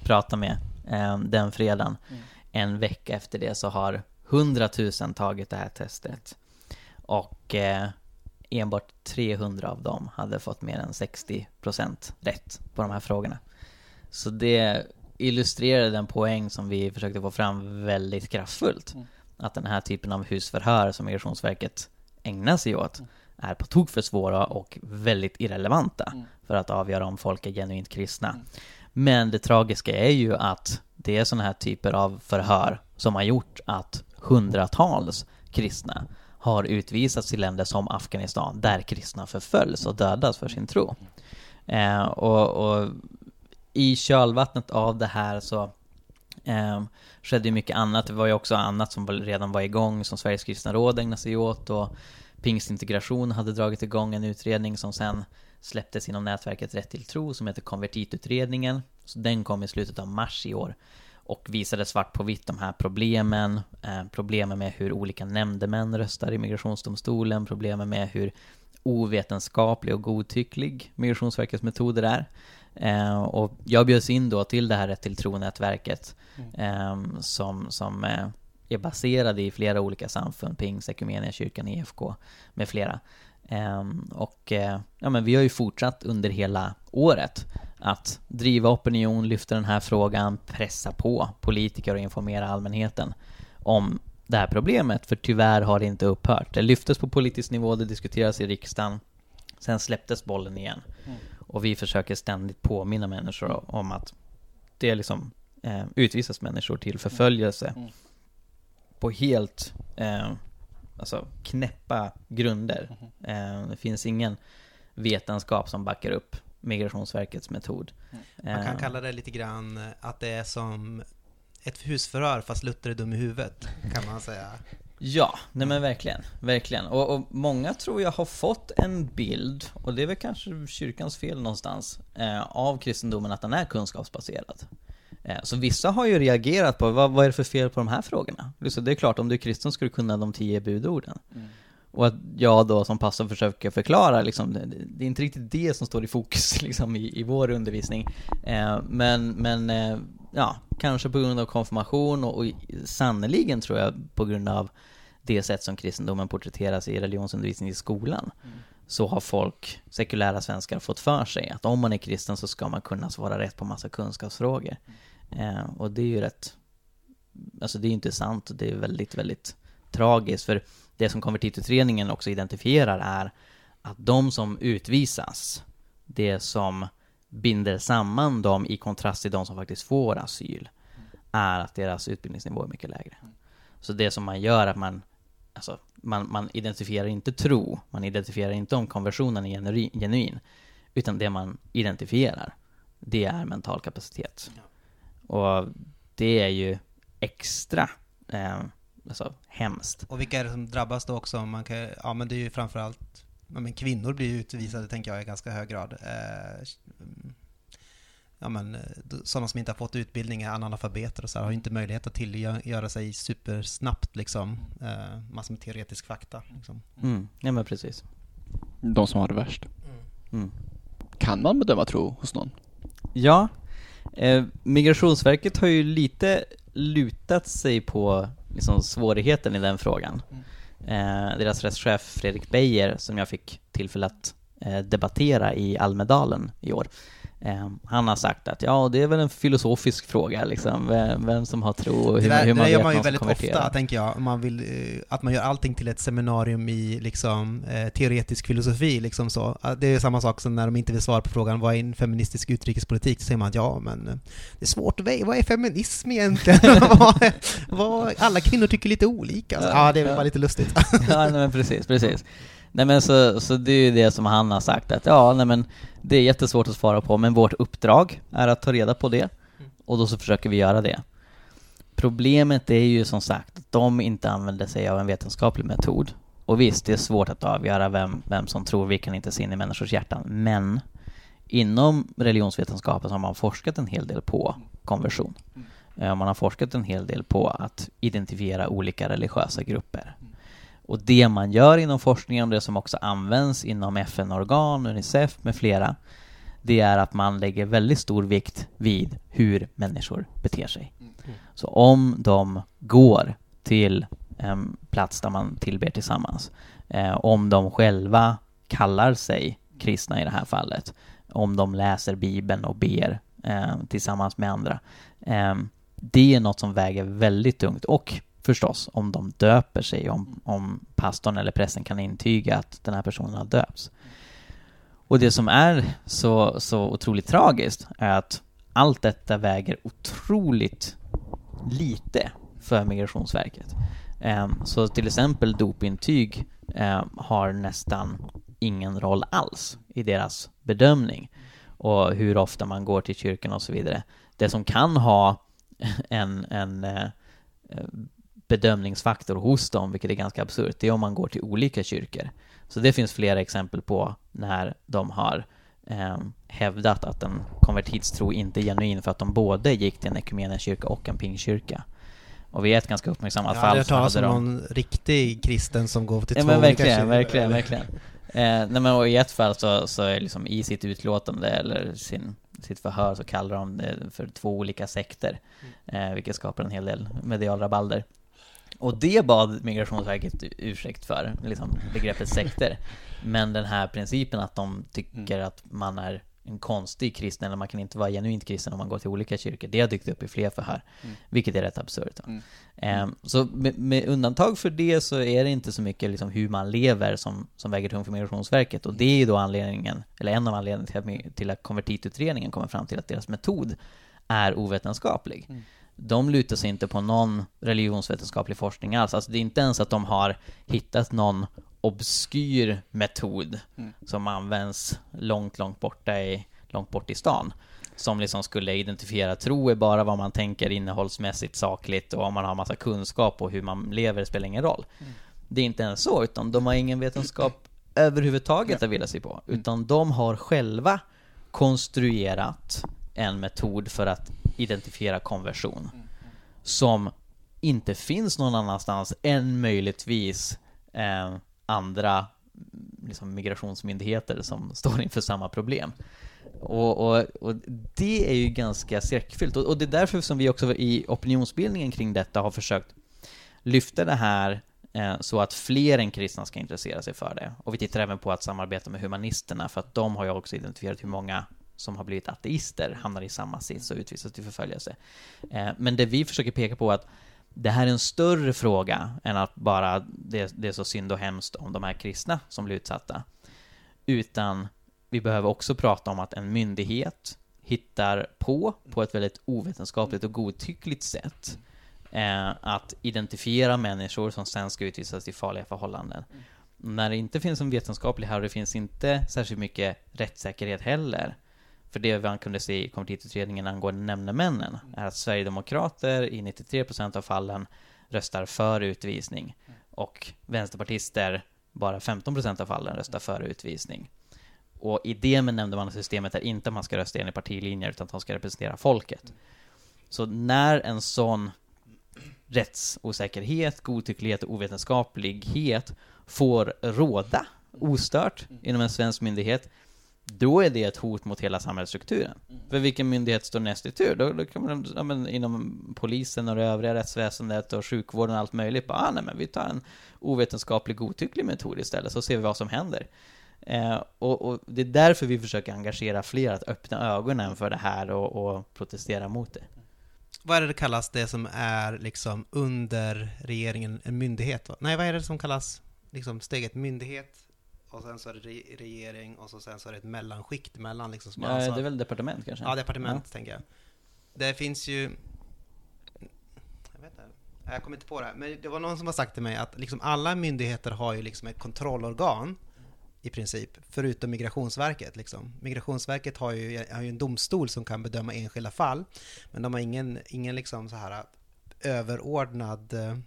pratade med eh, den fredagen. Mm. En vecka efter det så har hundratusen tagit det här testet. Och eh, enbart 300 av dem hade fått mer än 60% rätt på de här frågorna. Så det illustrerar den poäng som vi försökte få fram väldigt kraftfullt. Mm. Att den här typen av husförhör som Migrationsverket ägnar sig åt mm. är på tok för svåra och väldigt irrelevanta mm. för att avgöra om folk är genuint kristna. Mm. Men det tragiska är ju att det är sådana här typer av förhör som har gjort att hundratals kristna har utvisats till länder som Afghanistan där kristna förföljs och dödas för sin tro. Eh, och, och, i kölvattnet av det här så eh, skedde ju mycket annat. Det var ju också annat som redan var igång som Sveriges kristna råd ägnade sig åt och Pingstintegration hade dragit igång en utredning som sen släpptes inom nätverket Rätt till tro som heter Konvertitutredningen. Så den kom i slutet av mars i år och visade svart på vitt de här problemen, eh, problemen med hur olika nämndemän röstar i migrationsdomstolen, problemen med hur ovetenskaplig och godtycklig Migrationsverkets metoder är. Eh, och jag bjöds in då till det här Rätt till tro-nätverket eh, som, som eh, är baserade i flera olika samfund, Pings, kyrkan, EFK med flera. Ehm, och eh, ja, men vi har ju fortsatt under hela året att driva opinion, lyfta den här frågan, pressa på politiker och informera allmänheten om det här problemet, för tyvärr har det inte upphört. Det lyftes på politisk nivå, det diskuteras i riksdagen, sen släpptes bollen igen. Mm. Och vi försöker ständigt påminna människor om att det liksom eh, utvisas människor till förföljelse mm. på helt eh, alltså knäppa grunder. Mm. Eh, det finns ingen vetenskap som backar upp Migrationsverkets metod. Man kan eh. kalla det lite grann att det är som ett husförhör fast Luther är dum i huvudet, kan man säga. Ja, nej men verkligen, verkligen. Och, och, många tror jag har fått en bild, och det är väl kanske kyrkans fel någonstans, eh, av kristendomen att den är kunskapsbaserad. Eh, så vissa har ju reagerat på, vad, vad är det för fel på de här frågorna? Det är klart, om du är kristen ska du kunna de tio budorden. Mm. Och att jag då som pastor försöker förklara liksom, det, är inte riktigt det som står i fokus liksom i, i vår undervisning. Eh, men, men eh, ja, kanske på grund av konfirmation och, och sannoliken tror jag på grund av det sätt som kristendomen porträtteras i religionsundervisning i skolan. Så har folk, sekulära svenskar, fått för sig att om man är kristen så ska man kunna svara rätt på massa kunskapsfrågor. Eh, och det är ju rätt, alltså det är ju inte sant och det är väldigt, väldigt tragiskt. För det som konvertitutredningen också identifierar är att de som utvisas, det som binder samman dem i kontrast till de som faktiskt får asyl, är att deras utbildningsnivå är mycket lägre. Så det som man gör är att man, alltså, man, man identifierar inte tro, man identifierar inte om konversionen är genuin, utan det man identifierar, det är mental kapacitet. Och det är ju extra eh, alltså, hemskt. Och vilka är det som drabbas då också? Man kan, ja men det är ju framförallt ja, men kvinnor blir ju utvisade tänker jag i ganska hög grad. Eh, ja men eh, sådana som inte har fått utbildning, är analfabeter och så här, har ju inte möjlighet att tillgöra sig supersnabbt liksom eh, massor med teoretisk fakta. Liksom. Mm, ja men precis. De som har det värst. Mm. Kan man bedöma tro hos någon? Ja, eh, Migrationsverket har ju lite lutat sig på liksom, svårigheten i den frågan. Eh, deras rättschef Fredrik Beijer, som jag fick tillfälle att eh, debattera i Almedalen i år, han har sagt att ja, det är väl en filosofisk fråga liksom, vem, vem som har tro och hur, det, där, hur man det gör man ju väldigt konvertera. ofta, tänker jag. Man vill, eh, att man gör allting till ett seminarium i liksom, eh, teoretisk filosofi. Liksom så. Ah, Det är samma sak som när de inte vill svara på frågan vad är en feministisk utrikespolitik? Så säger man att ja, men eh, det är svårt att. Vad är feminism egentligen? vad, vad, alla kvinnor tycker lite olika. Så, ja, det är väl bara lite lustigt. ja, nej, men precis, precis. Nej men så, så det är ju det som han har sagt att ja, nej men det är jättesvårt att svara på, men vårt uppdrag är att ta reda på det. Och då så försöker vi göra det. Problemet är ju som sagt att de inte använder sig av en vetenskaplig metod. Och visst, det är svårt att avgöra vem, vem som tror, vi kan inte se in i människors hjärtan. Men inom religionsvetenskapen så har man forskat en hel del på konversion. Eh, Man har forskat en hel del på att identifiera olika religiösa grupper. Och det man gör inom forskningen, och det som också används inom FN-organ, Unicef med flera, det är att man lägger väldigt stor vikt vid hur människor beter sig. Så om de går till en plats där man tillber tillsammans, eh, om de själva kallar sig kristna i det här fallet, om de läser Bibeln och ber eh, tillsammans med andra, det är något som väger väldigt tungt. Och förstås, om de döper sig, om, om pastorn eller prästen kan intyga att den här personen har döpts. Och det som är så, så otroligt tragiskt är att allt detta väger otroligt lite för Migrationsverket. Ehm, så till exempel dopintyg ehm, har nästan ingen roll alls i deras bedömning och hur ofta man går till kyrkan och så vidare. Det som kan ha en, en eh, eh, bedömningsfaktor hos dem, vilket är ganska absurt, det är om man går till olika kyrkor. Så det finns flera exempel på när de har eh, hävdat att en konvertitstro inte är genuin för att de både gick till en ekumeniakyrka och en pingkyrka. Och vi är ett ganska uppmärksammat Jag har fall hört så talas om någon riktig kristen som går till Ja två men olika verkligen, kyrkor. verkligen, verkligen. Eh, nej men och i ett fall så, så är liksom i sitt utlåtande eller sin, sitt förhör så kallar de det för två olika sekter. Eh, vilket skapar en hel del medial rabalder. Och det bad Migrationsverket ursäkt för, liksom begreppet sekter. Men den här principen att de tycker att man är en konstig kristen, eller man kan inte vara genuint kristen om man går till olika kyrkor, det har dykt upp i fler förhör. Vilket är rätt absurt. va? Ehm, så med, med undantag för det så är det inte så mycket liksom hur man lever som, som väger tungt för Migrationsverket. Och det är ju då anledningen, eller en av anledningarna till att, till att konvertitutredningen kommer fram till att deras metod är ovetenskaplig. De lutar sig inte på någon religionsvetenskaplig forskning alls. Alltså det är inte ens att de har hittat någon obskyr metod som används långt, långt borta i, långt bort i stan. Som liksom skulle identifiera tro är bara vad man tänker innehållsmässigt, sakligt och om man har massa kunskap och hur man lever spelar ingen roll. Det är inte ens så, utan de har ingen vetenskap överhuvudtaget att vilja sig på. Utan de har själva konstruerat en metod för att identifiera konversion. Som inte finns någon annanstans än möjligtvis eh, andra liksom, migrationsmyndigheter som står inför samma problem. Och, och, och det är ju ganska skräckfyllt. Och, och det är därför som vi också i opinionsbildningen kring detta har försökt lyfta det här eh, så att fler än kristna ska intressera sig för det. Och vi tittar även på att samarbeta med humanisterna för att de har ju också identifierat hur många som har blivit ateister hamnar i samma sits och utvisas till förföljelse. Eh, men det vi försöker peka på är att det här är en större fråga än att bara det, det är så synd och hemskt om de här kristna som blir utsatta. Utan vi behöver också prata om att en myndighet hittar på, på ett väldigt ovetenskapligt och godtyckligt sätt, eh, att identifiera människor som sen ska utvisas till farliga förhållanden. När det inte finns en vetenskaplig här och det finns inte särskilt mycket rättssäkerhet heller, för det man kunde se i konvertitutredningen angående nämndemännen är att Sverigedemokrater i 93% av fallen röstar för utvisning och vänsterpartister bara 15% av fallen röstar för utvisning. Och idén med nämndemannasystemet är inte att man ska rösta enligt partilinjer utan att de ska representera folket. Så när en sån rättsosäkerhet, godtycklighet och ovetenskaplighet får råda ostört inom en svensk myndighet, då är det ett hot mot hela samhällsstrukturen. För vilken myndighet står näst i tur? Då, då kan man, ja, men, inom polisen och det övriga rättsväsendet och sjukvården och allt möjligt, bara, ah, nej men vi tar en ovetenskaplig godtycklig metod istället, så ser vi vad som händer. Eh, och, och, det är därför vi försöker engagera fler att öppna ögonen för det här och, och protestera mot det. Vad är det det kallas, det som är liksom under regeringen, en myndighet? Va? Nej, vad är det som kallas liksom steget myndighet? Och sen så är det re- regering och så sen så är det ett mellanskikt mellan liksom som Ja, ansvar- det är väl departement kanske? Ja, departement tänker jag. Det finns ju... Jag vet inte. Jag kommer inte på det. här. Men det var någon som har sagt till mig att liksom alla myndigheter har ju liksom ett kontrollorgan i princip, förutom Migrationsverket. Liksom. Migrationsverket har ju, har ju en domstol som kan bedöma enskilda fall, men de har ingen, ingen liksom så här överordnad eh,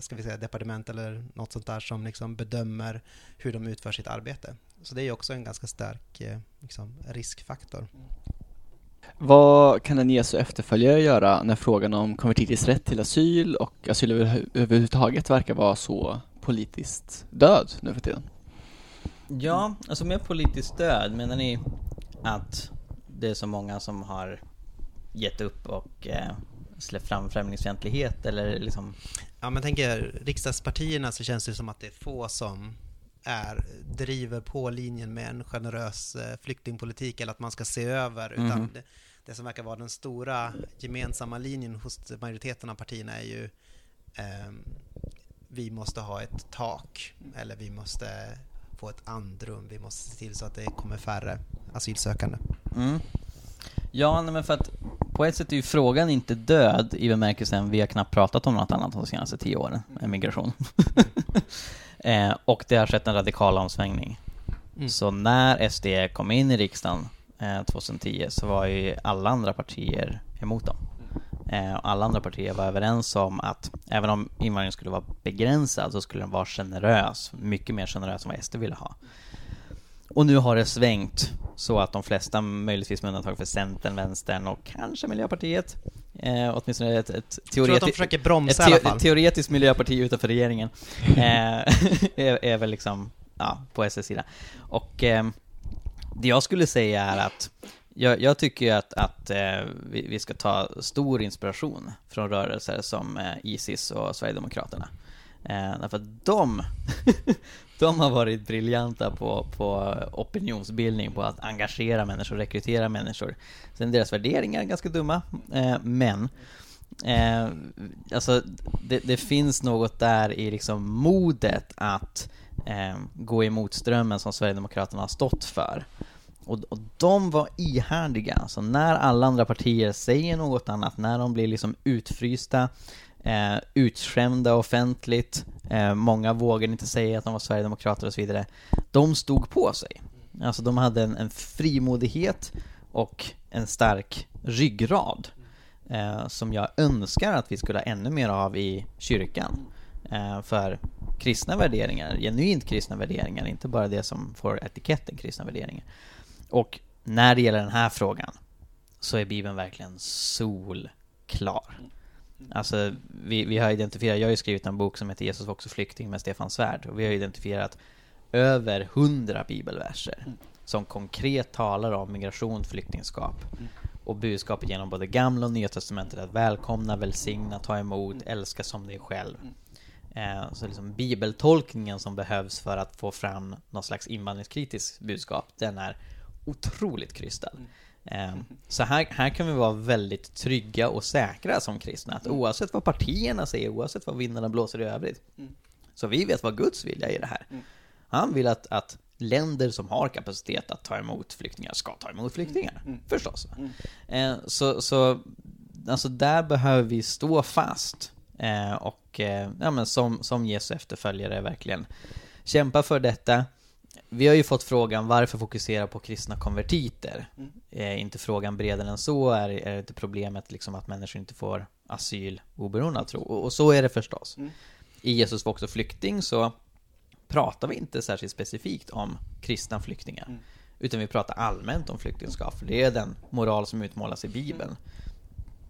ska vi säga, departement eller något sånt där som liksom bedömer hur de utför sitt arbete. Så det är också en ganska stark eh, liksom, riskfaktor. Vad kan en Jesu efterföljare göra när frågan om konvertiters rätt till asyl och asyl över- överhuvudtaget verkar vara så politiskt död nu för tiden? Ja, alltså med politiskt stöd, menar ni att det är så många som har gett upp och eh, släppt fram främlingsfientlighet eller liksom Ja, men tänker riksdagspartierna så känns det som att det är få som är, driver på linjen med en generös eh, flyktingpolitik eller att man ska se över, utan Mhm. det, det som verkar vara den stora gemensamma linjen hos majoriteten av partierna är ju ehm, vi måste ha ett tak eller vi måste få ett andrum, vi måste se till så att det kommer färre asylsökande. Mm. Ja, nej, men för att på ett sätt är ju frågan inte död i bemärkelsen vi har knappt pratat om något annat de senaste tio åren än migration. eh, och det har skett en radikal omsvängning. Mm. Så när SD kom in i riksdagen eh, 2010 så var ju alla andra partier emot dem. Eh, alla andra partier var överens om att även om invandringen skulle vara begränsad så skulle den vara generös, mycket mer generös än vad SD ville ha. Och nu har det svängt så att de flesta, möjligtvis med undantag för Centern, Vänstern och kanske Miljöpartiet, eh, åtminstone ett, ett teoreti- ett fall. teoretiskt miljöparti utanför regeringen eh, är, är väl liksom, ja, på SS sida. Och eh, det jag skulle säga är att jag, jag tycker att, att eh, vi, vi ska ta stor inspiration från rörelser som eh, Isis och Sverigedemokraterna. Eh, därför att de, de har varit briljanta på, på opinionsbildning, på att engagera människor, rekrytera människor. Sen deras värderingar är ganska dumma, eh, men Eh, alltså, det, det finns något där i liksom modet att eh, gå emot strömmen som Sverigedemokraterna har stått för. Och, och de var ihärdiga, så när alla andra partier säger något annat, när de blir liksom utfrysta, eh, utskämda offentligt, eh, många vågade inte säga att de var Sverigedemokrater och så vidare, de stod på sig. Alltså de hade en, en frimodighet och en stark ryggrad eh, som jag önskar att vi skulle ha ännu mer av i kyrkan. Eh, för kristna värderingar, genuint kristna värderingar, inte bara det som får etiketten kristna värderingar. Och när det gäller den här frågan så är Bibeln verkligen solklar. Alltså, vi, vi har identifierat, jag har ju skrivit en bok som heter Jesus var också flykting med Stefan Svärd och vi har identifierat över hundra bibelverser som konkret talar om migration, flyktingskap och budskapet genom både gamla och nya testamentet att välkomna, välsigna, ta emot, älska som dig själv. Eh, så liksom bibeltolkningen som behövs för att få fram någon slags invandringskritiskt budskap, den är otroligt krystad. Eh, Så här, här kan vi vara väldigt trygga och säkra som kristna, att oavsett vad partierna säger, oavsett vad vindarna blåser i övrigt, så vi vet vad Guds vilja är i det här. Han vill att, att länder som har kapacitet att ta emot flyktingar ska ta emot flyktingar, förstås. Eh, så, så alltså där behöver vi stå fast eh, och eh, ja, men som, som Jesu efterföljare verkligen kämpa för detta. Vi har ju fått frågan varför fokusera på kristna konvertiter? Eh, inte frågan bredare än så, är, är inte problemet liksom att människor inte får asyl oberoende av tro? Och, och så är det förstås. I Jesus var också flykting så pratar vi inte särskilt specifikt om kristna flyktingar. Utan vi pratar allmänt om flyktingskap, för det är den moral som utmålas i Bibeln.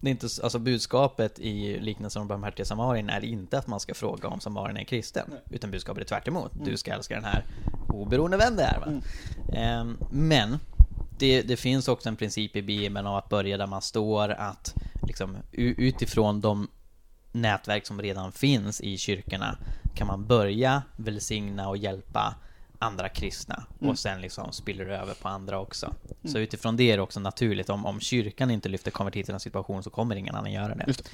Det är inte, alltså budskapet i liknelsen om barmhärtiga samarien är inte att man ska fråga om samarien är kristen. Utan budskapet är tvärt emot. Du ska älska den här oberoende vän det är. Va? Ehm, men det, det finns också en princip i Bibeln om att börja där man står, att liksom, utifrån de nätverk som redan finns i kyrkorna kan man börja välsigna och hjälpa andra kristna och sen liksom spiller det över på andra också. Så utifrån det är det också naturligt, om, om kyrkan inte lyfter konvertiternas situation så kommer ingen annan göra det. Just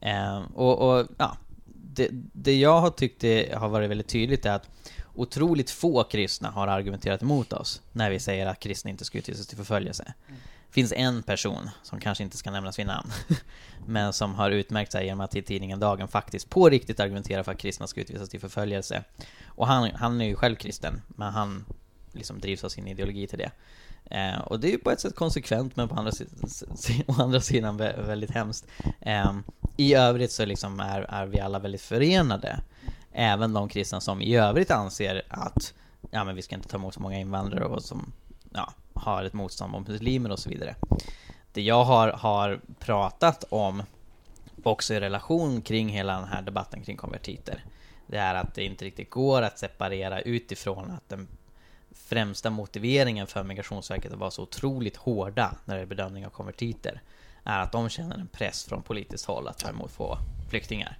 Eh, och, och ja, det, det jag har tyckt det har varit väldigt tydligt är att otroligt få kristna har argumenterat emot oss när vi säger att kristna inte ska utvisas till förföljelse. Det finns en person, som kanske inte ska nämnas vid namn, men som har utmärkt sig genom att i tidningen Dagen faktiskt på riktigt argumentera för att kristna ska utvisas till förföljelse. Och han, han är ju själv kristen, men han liksom drivs av sin ideologi till det. Eh, och det är ju på ett sätt konsekvent, men på andra, si- si- å andra sidan väldigt hemskt. Eh, I övrigt så liksom är, är vi alla väldigt förenade. Även de kristna som i övrigt anser att ja, men vi ska inte ta emot så många invandrare och som ja, har ett motstånd mot muslimer och så vidare. Det jag har, har pratat om, också i relation kring hela den här debatten kring konvertiter, det är att det inte riktigt går att separera utifrån att den främsta motiveringen för Migrationsverket att vara så otroligt hårda när det är bedömning av konvertiter är att de känner en press från politiskt håll att ta emot få flyktingar.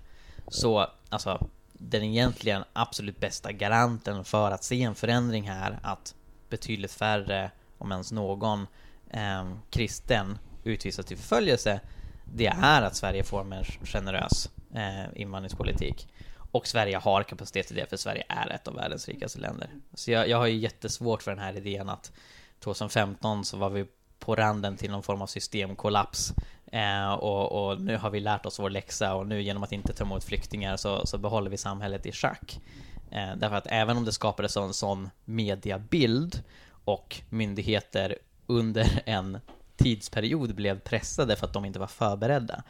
Så, alltså, den egentligen absolut bästa garanten för att se en förändring här, att betydligt färre, om ens någon, eh, kristen utvisas till förföljelse, det är att Sverige får en mer generös eh, invandringspolitik. Och Sverige har kapacitet till det, för Sverige är ett av världens rikaste länder. Så jag, jag har ju jättesvårt för den här idén att 2015 så var vi på randen till någon form av systemkollaps. Eh, och, och nu har vi lärt oss vår läxa och nu genom att inte ta emot flyktingar så, så behåller vi samhället i schack. Eh, därför att även om det skapades en sån mediabild och myndigheter under en tidsperiod blev pressade för att de inte var förberedda.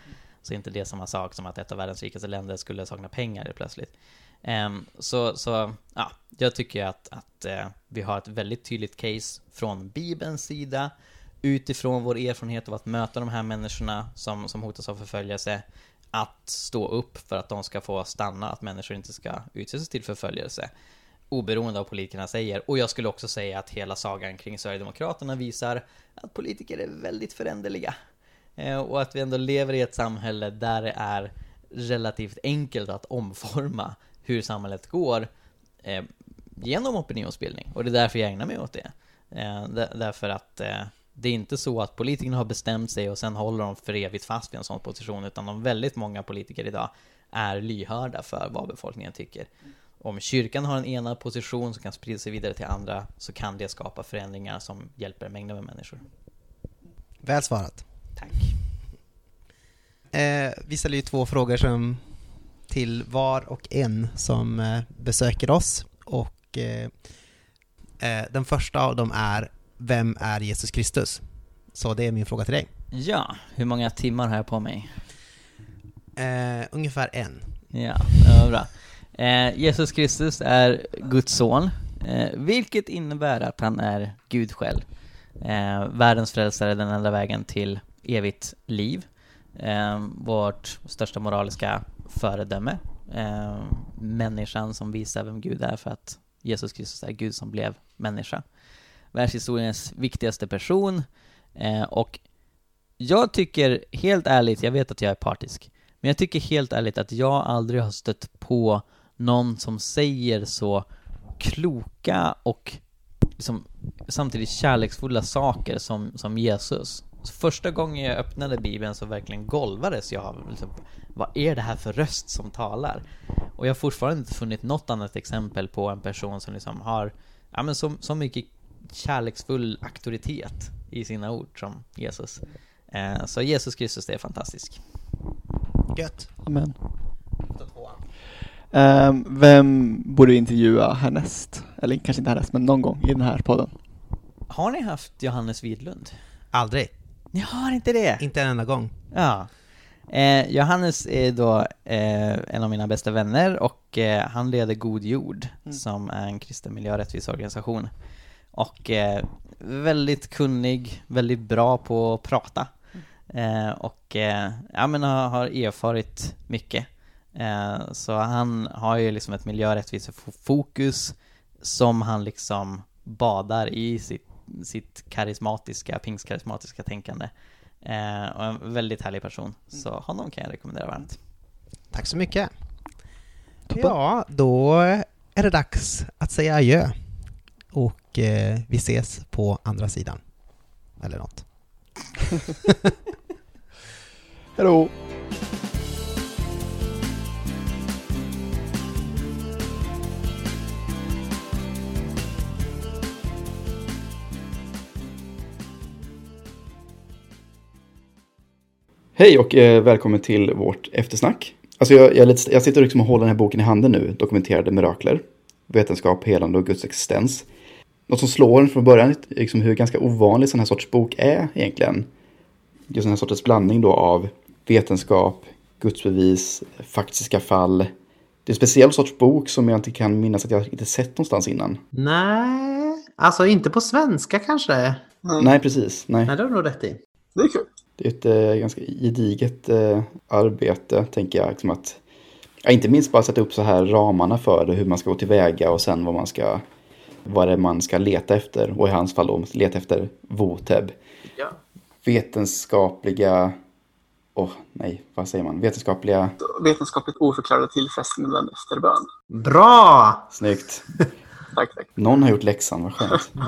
Så är inte det samma sak som att ett av världens rikaste länder skulle sakna pengar helt plötsligt. Ehm, så, så ja, jag tycker att, att eh, vi har ett väldigt tydligt case från Bibelns sida utifrån vår erfarenhet av att möta de här människorna som, som hotas av förföljelse att stå upp för att de ska få stanna, att människor inte ska utsättas till förföljelse oberoende av vad politikerna säger. Och jag skulle också säga att hela sagan kring Sverigedemokraterna visar att politiker är väldigt föränderliga. Eh, och att vi ändå lever i ett samhälle där det är relativt enkelt att omforma hur samhället går eh, genom opinionsbildning. Och det är därför jag ägnar mig åt det. Eh, därför att eh, det är inte så att politikerna har bestämt sig och sen håller de för evigt fast vid en sån position, utan de väldigt många politiker idag är lyhörda för vad befolkningen tycker. Om kyrkan har en enad position som kan sprida sig vidare till andra så kan det skapa förändringar som hjälper mängder med människor. Väl svarat. Tack. Eh, vi ställer ju två frågor som, till var och en som eh, besöker oss. Och eh, eh, Den första av dem är Vem är Jesus Kristus? Så det är min fråga till dig. Ja, hur många timmar har jag på mig? Eh, ungefär en. Ja, det var bra. Eh, Jesus Kristus är Guds son, eh, vilket innebär att han är Gud själv. Eh, världens frälsare, den enda vägen till evigt liv. Eh, vårt största moraliska föredöme. Eh, människan som visar vem Gud är för att Jesus Kristus är Gud som blev människa. Världshistoriens viktigaste person. Eh, och jag tycker helt ärligt, jag vet att jag är partisk, men jag tycker helt ärligt att jag aldrig har stött på någon som säger så kloka och liksom, samtidigt kärleksfulla saker som, som Jesus. Så första gången jag öppnade Bibeln så verkligen golvades jag av liksom, vad är det här för röst som talar? Och jag har fortfarande inte funnit något annat exempel på en person som liksom har ja, men så, så mycket kärleksfull auktoritet i sina ord som Jesus. Eh, så Jesus Kristus är fantastisk. Gött. Amen. Ehm, vem borde vi intervjua härnäst? Eller kanske inte härnäst, men någon gång i den här podden. Har ni haft Johannes Widlund? Aldrig. Ni har inte det? Inte en enda gång. Ja. Eh, Johannes är då eh, en av mina bästa vänner och eh, han leder God Jord som är en kristen miljö och rättviseorganisation. Och eh, väldigt kunnig, väldigt bra på att prata. Eh, och eh, ja, men har, har erfarit mycket. Eh, så han har ju liksom ett miljö och rättvisefokus som han liksom badar i sitt, sitt karismatiska, pingstkarismatiska tänkande. Eh, och en väldigt härlig person. Så honom kan jag rekommendera varmt. Tack så mycket. Ja, då är det dags att säga adjö. Och eh, vi ses på andra sidan. Eller något. Hejdå! Hej och eh, välkommen till vårt eftersnack. Alltså jag, jag, lite, jag sitter liksom och håller den här boken i handen nu, Dokumenterade mirakler, vetenskap, helande och Guds existens. Något som slår en från början är liksom hur ganska ovanlig sån här sorts bok är egentligen. Just den här sortens blandning då av vetenskap, gudsbevis, faktiska fall. Det är en speciell sorts bok som jag inte kan minnas att jag inte sett någonstans innan. Nej, alltså inte på svenska kanske. Mm. Nej, precis. Nej. Nej, det har du nog rätt i. Det är kul. Det är ett eh, ganska gediget eh, arbete, tänker jag. Liksom att, ja, inte minst bara sätta upp så här ramarna för det, hur man ska gå tillväga och sen vad man ska, vad det är man ska leta efter. Och i hans fall då, leta efter VOTEB. Ja. Vetenskapliga, åh nej, vad säger man? Vetenskapliga, Vetenskapligt oförklarade tillfrisknanden efter bön. Bra! snyggt. Tack, tack. Någon har gjort läxan, vad skönt.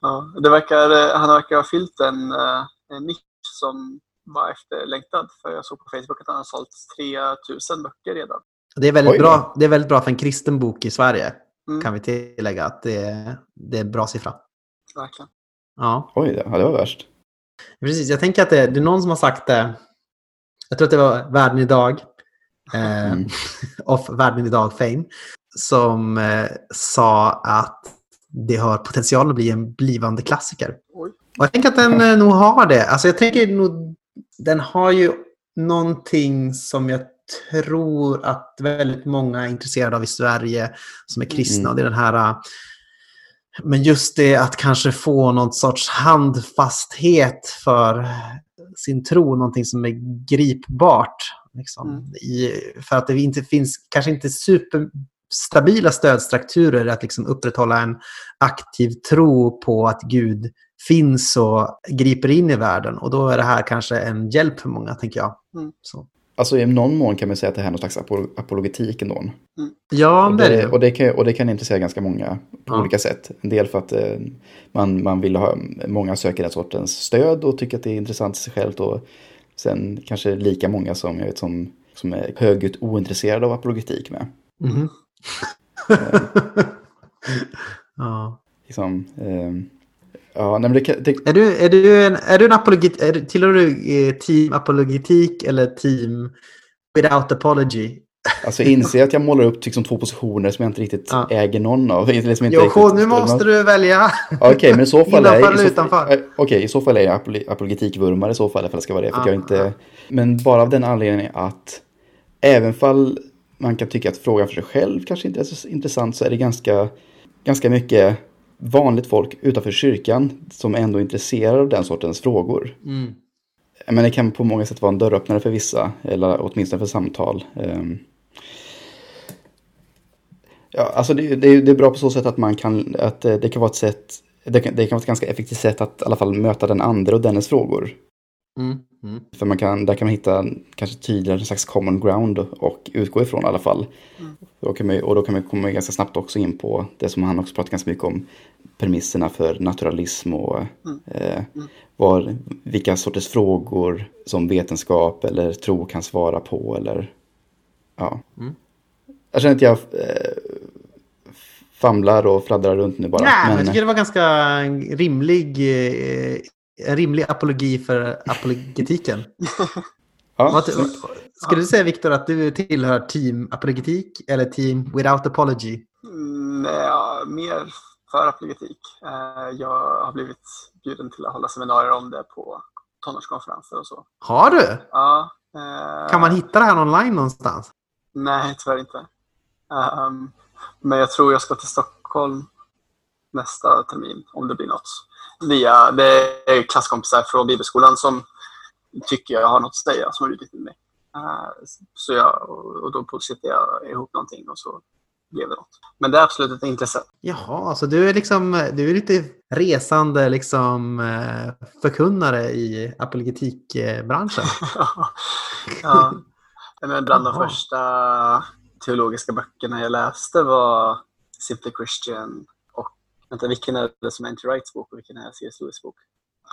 Ja, det verkar, eh, han verkar ha fyllt en, eh, en nisch som var efterlängtad. För jag såg på Facebook att han har sålt 3000 böcker redan. Det är, väldigt Oj bra, det är väldigt bra för en kristen bok i Sverige. Mm, Kan vi tillägga att det är, det är en bra siffra. Verkligen. Ja, Oj, ja, det var värst. precis. Jag tänker att det, det är någon som har sagt det. Jag tror att det var Världen idag. Eh, Mm. of Världen idag fame. Som eh, sa att det har potential att bli en blivande klassiker. Oj. Och jag tänker att den eh, nog har det. Alltså jag tänker nog, den har ju någonting som jag tror att väldigt många är intresserade av i Sverige som är kristna. Mm. Det är den här, eh, men just det att kanske få någon sorts handfasthet för sin tro, någonting som är gripbart. Liksom, Mm. i, för att det inte finns, kanske inte superstabila stödstrukturer att liksom upprätthålla en aktiv tro på att Gud finns och griper in i världen. Och då är det här kanske en hjälp för många, tänker jag. Mm. Så. Alltså i någon mån kan man säga att det här är någon slags apol- apologetik ändå. Ja, Och det det, och, det kan, och det kan intressera ganska många på Ja. olika sätt. En del för att eh, man, man vill ha, många söker den sortens stöd och tycker att det är intressant i sig självt. Och sen kanske lika många som jag vet som, som är högljutt ointresserade av apologetik med. Mhm. ja. Liksom, eh, ja, nej, det, kan- det, Är du, är du en, är du en apologet, är, du- tillhör du eh, team apologetik eller team without apology? alltså jag inser att jag målar upp liksom två positioner som jag inte riktigt Ja. äger någon av. Eller som inte Jo, riktigt- nu måste du välja. Okej, men i så fall är i eller så, utanför? eh, Okej, i så fall är jag apol- apologetikvurmare i så fall, det ska vara det. För att Ja. jag inte, men bara av den anledningen att även fall man kan tycka att frågan för sig själv kanske inte är så intressant så är det ganska, ganska mycket vanligt folk utanför kyrkan som ändå är intresserade av den sortens frågor. Mm. men det kan på många sätt vara en dörröppnare för vissa, eller åtminstone för samtal. Ehm, Ja, alltså det, det, det är bra på så sätt att man kan, att det, det kan vara ett sätt, det kan, det kan vara ett ganska effektivt sätt att i alla fall möta den andra och dennes frågor. Mm. Mm. För man kan, där kan man hitta kanske tydligare en slags common ground och utgå ifrån i alla fall. Mm. Då kan man, och då kan man komma ganska snabbt också in på det som han också pratar ganska mycket om, premisserna för naturalism och Mm. eh, Mm. var, vilka sorters frågor som vetenskap eller tro kan svara på eller ja. Mm. Jag känner att jag eh, famlar och fladdrar runt nu bara. Nej, men men, jag tycker det var ganska rimlig, eh, en rimlig apologi för apologetiken. ja, skulle du säga Viktor att du tillhör team apologetik eller team without apology? Mm, ja, mer för apologetik. Eh, Jag har blivit bjuden till att hålla seminarier om det på tonårskonferenser och så. Har du? Ja, eh, Kan man hitta det här online någonstans? Nej, tyvärr inte. Ehm, men jag tror jag ska till Stockholm nästa termin, om det blir något. Via, det är klasskompisar från bibelskolan som tycker jag har något att säga, som har bjudit in mig. Eh, så jag, och då pusshade jag ihop någonting och så blev det något. Men det är absolut ett intresse. Jaha, så du är liksom du är lite resande liksom eh, förkunnare i apologetikbranschen. ja. Men bland de första teologiska böckerna jag läste var Simply Christian vänta, vilken är det som är Anti Rights bok och vilken är C.S. Lewis bok?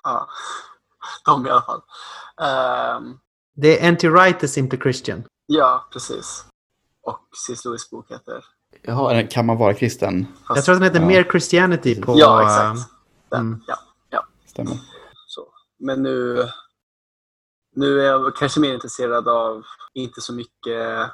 Ja, de i alla fall. Ehm, Det är Anti-Right is Simply Christian. ja, precis. Och C.S. Lewis bok heter... Jaha, kan man vara kristen? fast- Jag tror att den heter Ja. Mere Christianity på... Ja, exakt. Den, mm. Ja, Stämmer. så. Men nu, nu är jag kanske mer intresserad av, inte så mycket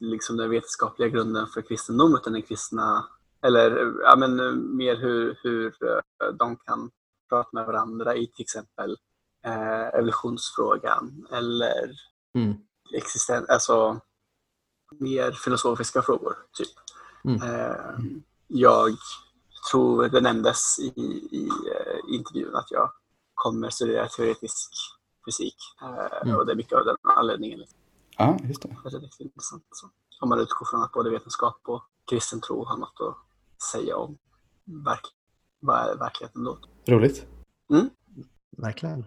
liksom den vetenskapliga grunden för kristendom, utan den kristna, eller ja, men, eh, mer hur, hur eh, de kan prata med varandra i till exempel eh, evolutionsfrågan eller Mm. existen, alltså mer filosofiska frågor. Typ. Mm. Eh, jag tror det nämndes i, i eh, intervjun att jag kommer studera teoretisk fysik. Eh, Mm. Och det är mycket av den anledningen. Liksom. Ja, just det. Det är intressant. Så. Om man utgår från att både vetenskap och kristen tro har något att säga om verk, vad är verkligheten då. Roligt. Verkligen.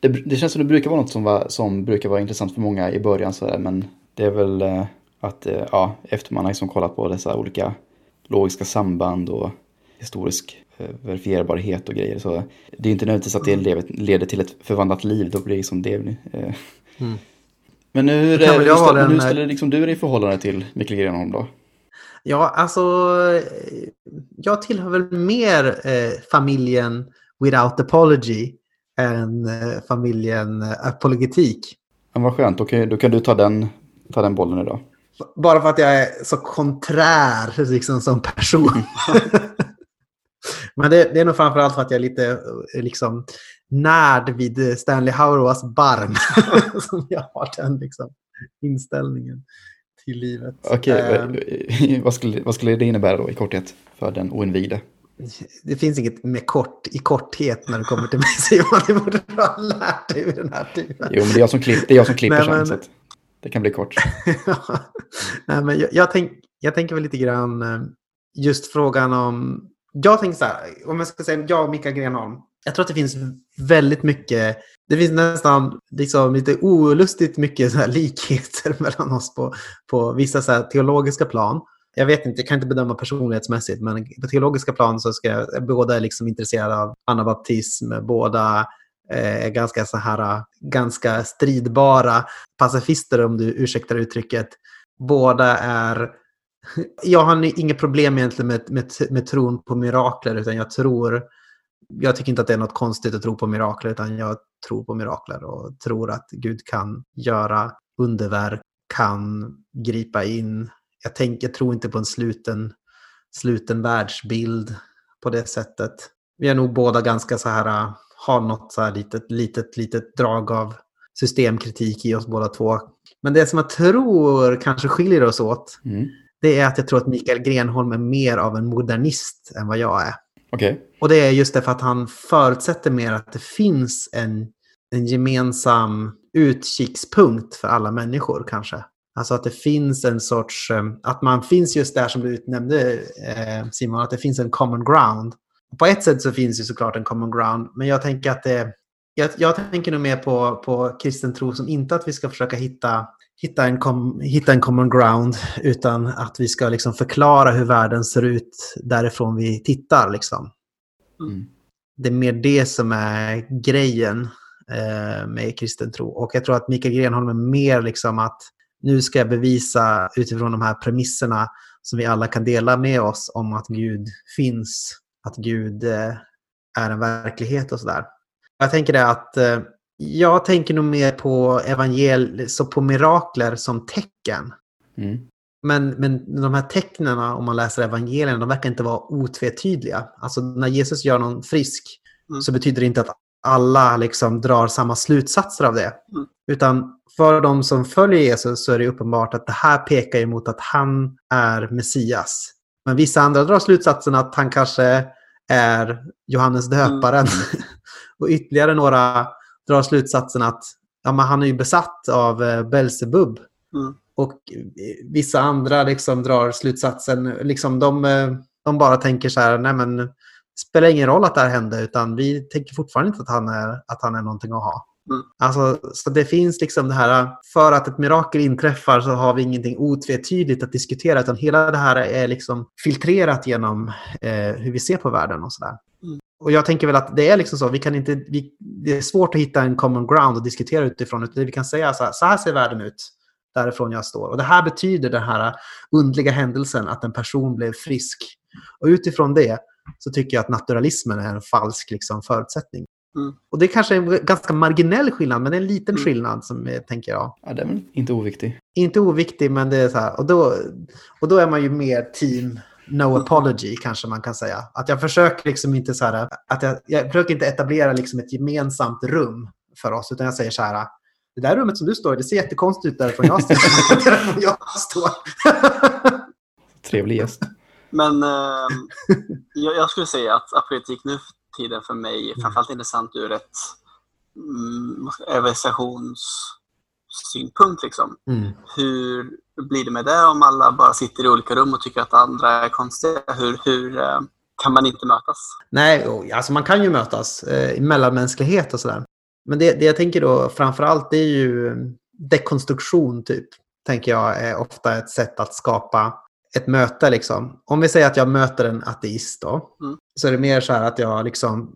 Det, det känns som det brukar vara något som, var, som brukar vara intressant för många i början sådär, men det är väl eh, att, eh, ja, efter man har liksom kollat på dessa olika logiska samband och historisk eh, verifierbarhet och grejer så det är inte nödvändigtvis att det leder, leder till ett förvandlat liv, då blir det liksom det. Mm. Men hur, väl hur, ställer, hur den, ställer liksom du dig i förhållande till Mikael Grenholm då? Ja, alltså eh, jag tillhör väl mer eh, familjen without apology än eh, familjen eh, apologetik. Men vad skönt, kan, då kan du ta den, ta den bollen idag. Bara för att jag är så konträr liksom, som person. Men det, det är nog framförallt för att jag är lite eh, liksom, närd vid Stanley Hauerwas barn. som jag har den liksom, inställningen till livet. Okej, Eh, vad, skulle, vad skulle det innebära då i korthet för den oinvigde? Det finns inget med kort, i korthet när det kommer till mig Simon. Det borde du ha lärt dig vid den här tiden. Jo, men det är jag som, klipp, det är jag som klipper sen, men- så att det kan bli kort. Nej, men jag, jag, tänk, jag tänker väl lite grann eh, just frågan om... Jag tänker så här, om jag ska säga jag och Mikael Grenholm. Jag tror att det finns väldigt mycket, det finns nästan liksom lite olustigt mycket så här likheter mellan oss på, på vissa så här teologiska plan. Jag vet inte, jag kan inte bedöma personlighetsmässigt, men på teologiska plan så ska jag, båda är liksom intresserade av anabaptism, båda eh, är ganska så här, ganska stridbara pacifister om du ursäktar uttrycket. Båda är... Jag har inget problem egentligen med, med, med tron på mirakler, utan jag tror... Jag tycker inte att det är något konstigt att tro på mirakler, utan jag tror på mirakler och tror att Gud kan göra underverk, kan gripa in. Jag, tänker, jag tror inte på en sluten, sluten världsbild på det sättet. Vi är nog båda ganska så här, har något så här litet, litet, litet drag av systemkritik i oss båda två. Men det som jag tror kanske skiljer oss åt, Mm. det är att jag tror att Mikael Grenholm är mer av en modernist än vad jag är. Okay. Och det är just därför att han förutsätter mer att det finns en en gemensam utkikspunkt för alla människor kanske. Alltså att det finns en sorts, eh, att man finns just där som du nämnde eh, Simon, att det finns en common ground. På ett sätt så finns det såklart en common ground, men jag tänker att det, jag, jag tänker nog mer på, på kristen tro som inte att vi ska försöka hitta, hitta, en, com, hitta en common ground, utan att vi ska liksom förklara hur världen ser ut därifrån vi tittar. Liksom. Mm. Det är mer det som är grejen eh, med kristen tro. Och jag tror att Mikael Grenholm är mer liksom att nu ska jag bevisa utifrån de här premisserna som vi alla kan dela med oss om att Gud finns, att Gud eh, är en verklighet och sådär. Jag tänker det att eh, jag tänker nog mer på evangel så på mirakler som tecken. Mm. Men, men de här tecknen, om man läser evangelierna, de verkar inte vara otvetydiga. Alltså när Jesus gör någon frisk Mm. så betyder det inte att alla liksom drar samma slutsatser av det. Mm. Utan för de som följer Jesus så är det uppenbart att det här pekar emot att han är Messias. Men vissa andra drar slutsatsen att han kanske är Johannes döparen. och ytterligare några drar slutsatsen att ja, men han är ju besatt av eh, Belzebub. Mm. Och eh, vissa andra liksom drar slutsatsen, liksom de, eh, de bara tänker så här, nej men det spelar ingen roll att det här hände, utan vi tänker fortfarande inte att han är, att han är någonting att ha. Mm. Alltså, så det finns liksom det här, för att ett mirakel inträffar så har vi ingenting otvetydigt att diskutera, utan hela det här är liksom filtrerat genom eh, hur vi ser på världen och sådär. Och jag tänker väl att det är liksom så, vi kan inte, vi, det är svårt att hitta en common ground och diskutera utifrån, utan vi kan säga så här, så här ser världen ut därifrån jag står. Och det här betyder den här undliga händelsen att en person blev frisk. Och utifrån det så tycker jag att naturalismen är en falsk liksom, förutsättning. Mm. Och det är kanske är en ganska marginell skillnad, men det är en liten Mm. skillnad som jag tänker jag. Ja, det är inte oviktig. Inte oviktig, men det är så här. Och då, och då är man ju mer team no apology kanske man kan säga. Att jag försöker liksom inte så här, att jag, jag försöker inte etablera liksom ett gemensamt rum för oss, utan jag säger så här, det där rummet som du står i, det ser jättekonstigt ut därifrån jag står. därifrån jag står. Trevlig gäst. Men eh, jag, jag skulle säga att apologetik nu för tiden för mig är framförallt intressant ur ett mm, vad evangelistionssynpunkt. Liksom. Mm. Hur blir det med det om alla bara sitter i olika rum och tycker att andra är konstiga? Hur, hur eh, kan man inte mötas? Nej, alltså man kan ju mötas eh, i mellanmänsklighet och sådär. Men det, det jag tänker då framför allt är ju dekonstruktion typ. Tänker jag är ofta ett sätt att skapa ett möte liksom. Om vi säger att jag möter en ateist då. Mm. Så är det mer så här att jag liksom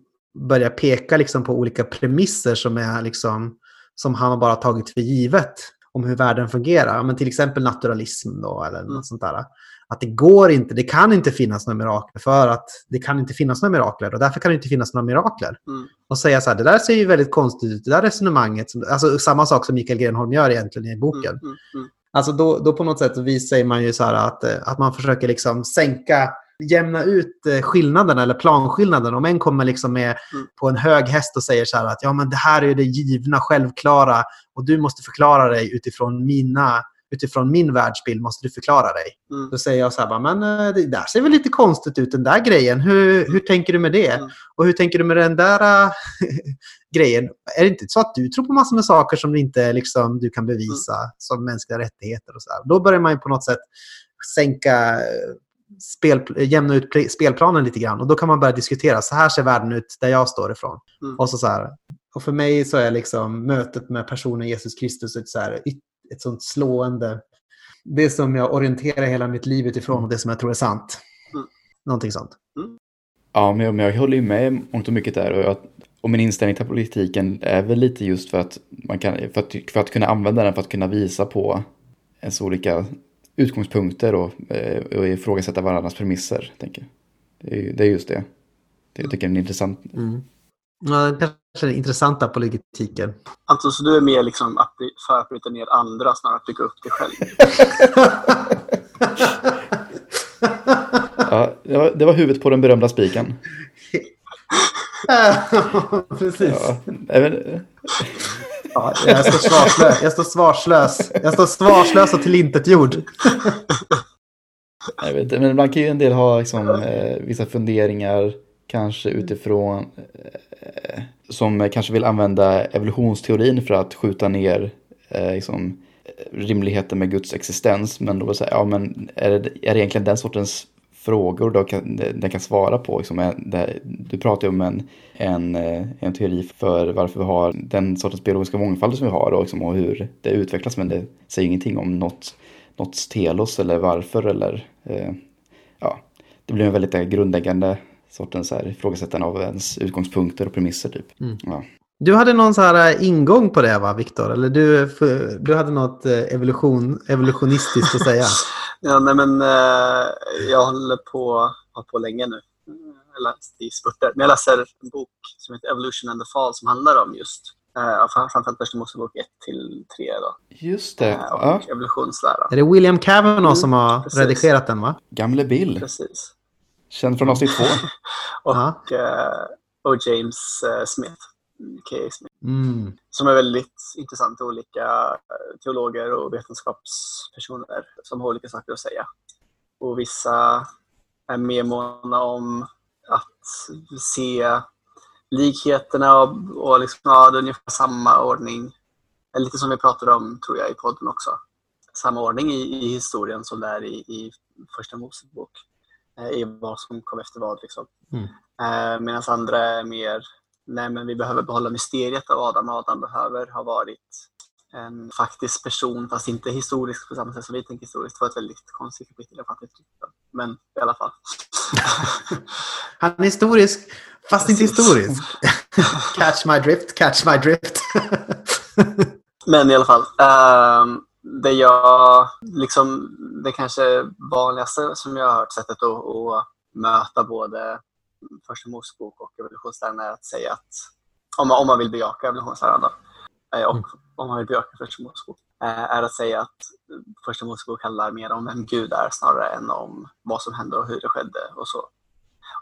börjar peka liksom på olika premisser som är liksom som han har bara tagit för givet om hur världen fungerar. Men till exempel naturalism då eller Mm. något sånt där. Att det går inte, det kan inte finnas några mirakler för att det kan inte finnas några mirakler och därför kan det inte finnas några mirakler. Mm. Och säga så här, det där ser ju väldigt konstigt ut, det där resonemanget, alltså samma sak som Mikael Grenholm gör egentligen i boken. Mm, mm, mm. Alltså då, då på något sätt visar man ju så här att, eh, att man försöker liksom sänka, jämna ut eh, skillnaderna eller planskillnaden. Om en kommer liksom med Mm. på en hög häst och säger så här att ja men det här är det givna, självklara och du måste förklara dig utifrån mina utifrån min världsbild måste du förklara dig. Mm. Då säger jag så här, men eh, det där ser väl lite konstigt ut, den där grejen. Hur, hur tänker du med det? Mm. Och hur tänker du med den där äh, grejen? Är det inte så att du tror på massor med saker som inte liksom, du kan bevisa som mänskliga rättigheter och så där? Då börjar man på något sätt sänka, eh, spel, jämna ut pl- spelplanen lite grann. Och då kan man börja diskutera, så här ser världen ut där jag står ifrån. Mm. Och så, så här. Och för mig så är liksom mötet med personen Jesus Kristus ett, så här, ett, sånt slående, det som jag orienterar hela mitt liv utifrån och det som jag tror är sant. Mm. Någonting sånt. Ja, men jag, men jag håller ju med mångt och mycket där. Och, jag, och min inställning till politiken är väl lite just för att, man kan, för att, för att kunna använda den för att kunna visa på ens olika utgångspunkter och, eh, och ifrågasätta varandras premisser. Tänker. jag. Det, är, det är just det. det jag tycker är en intressant. Ja, det kanske är det intressanta politiken. Anton, så du är mer liksom att för att bryta ner andra snarare än att bygga upp dig själv? Ja, det, var, det var huvudet på den berömda spiken. Precis. Ja, även, Ja, jag, står svarslös. jag står svarslös. Jag står svarslös och tillintetgjord. jag vet inte, men ibland kan ju en del ha liksom, eh, vissa funderingar kanske utifrån eh, som kanske vill använda evolutionsteorin för att skjuta ner eh, liksom, eh, rimligheten med Guds existens. Men då vill säga, ja men är det, är det egentligen den sortens frågor då kan, den kan svara på? Liksom, det, du pratar ju om en, en, eh, en teori för varför vi har den sortens biologiska mångfald som vi har och, liksom, och hur det utvecklas men det säger ingenting om något, något telos eller varför eller eh, ja, det blir en väldigt grundläggande sortens här ifrågasättande av ens utgångspunkter och premisser typ. Mm. Ja. Du hade någon så här ingång på det va, Viktor? Eller du, du hade något eh, evolution, evolutionistiskt att säga? Ja, nej men eh, jag håller på, har på länge nu. Jag läst i spurter. Men jag läser en bok som heter Evolution and the Fall som handlar om just eh, framförallt Första Mosebok 1 till 3 då. Just det, Eh, och ja. evolutionslära. Är det William Cavanaugh Mm, som har precis. redigerat den va? Gamle Bill, Precis. känd från avsnitt två. Och, Ja. eh, och James eh, Smith, Smith. Mm. som är väldigt intressant. Olika eh, teologer och vetenskapspersoner som har olika saker att säga. Och vissa är mer måna om att se likheterna och, och liksom, ja, det är ungefär samma ordning. Lite som vi pratade om, tror jag, i podden också. Samma ordning i, i historien som det är i, i Första Mosebok. Eh, I vad som kom efter vad. Liksom. Mm. Eh, Medan andra är mer Nej, men vi behöver behålla mysteriet av Adam. Adam behöver ha varit en faktisk person, fast inte historisk på samma sätt som vi tänker historiskt. Det var ett väldigt konstigt kapitel, jag fattar inte. Men i alla fall. Han är historisk, fast inte Precis. historisk. catch my drift, catch my drift. Men i alla fall. ehm, det jag, liksom, det kanske vanligaste som jag har hört sättet att, att möta både Första Mosebok och evolutionsläran är att säga att om man, om man vill bejaka evolutionsläran då, eh, och Mm. om man vill bejaka Första Mosebok, eh, är att säga att Första Mosebok handlar mer om vem Gud är snarare än om vad som hände och hur det skedde och så.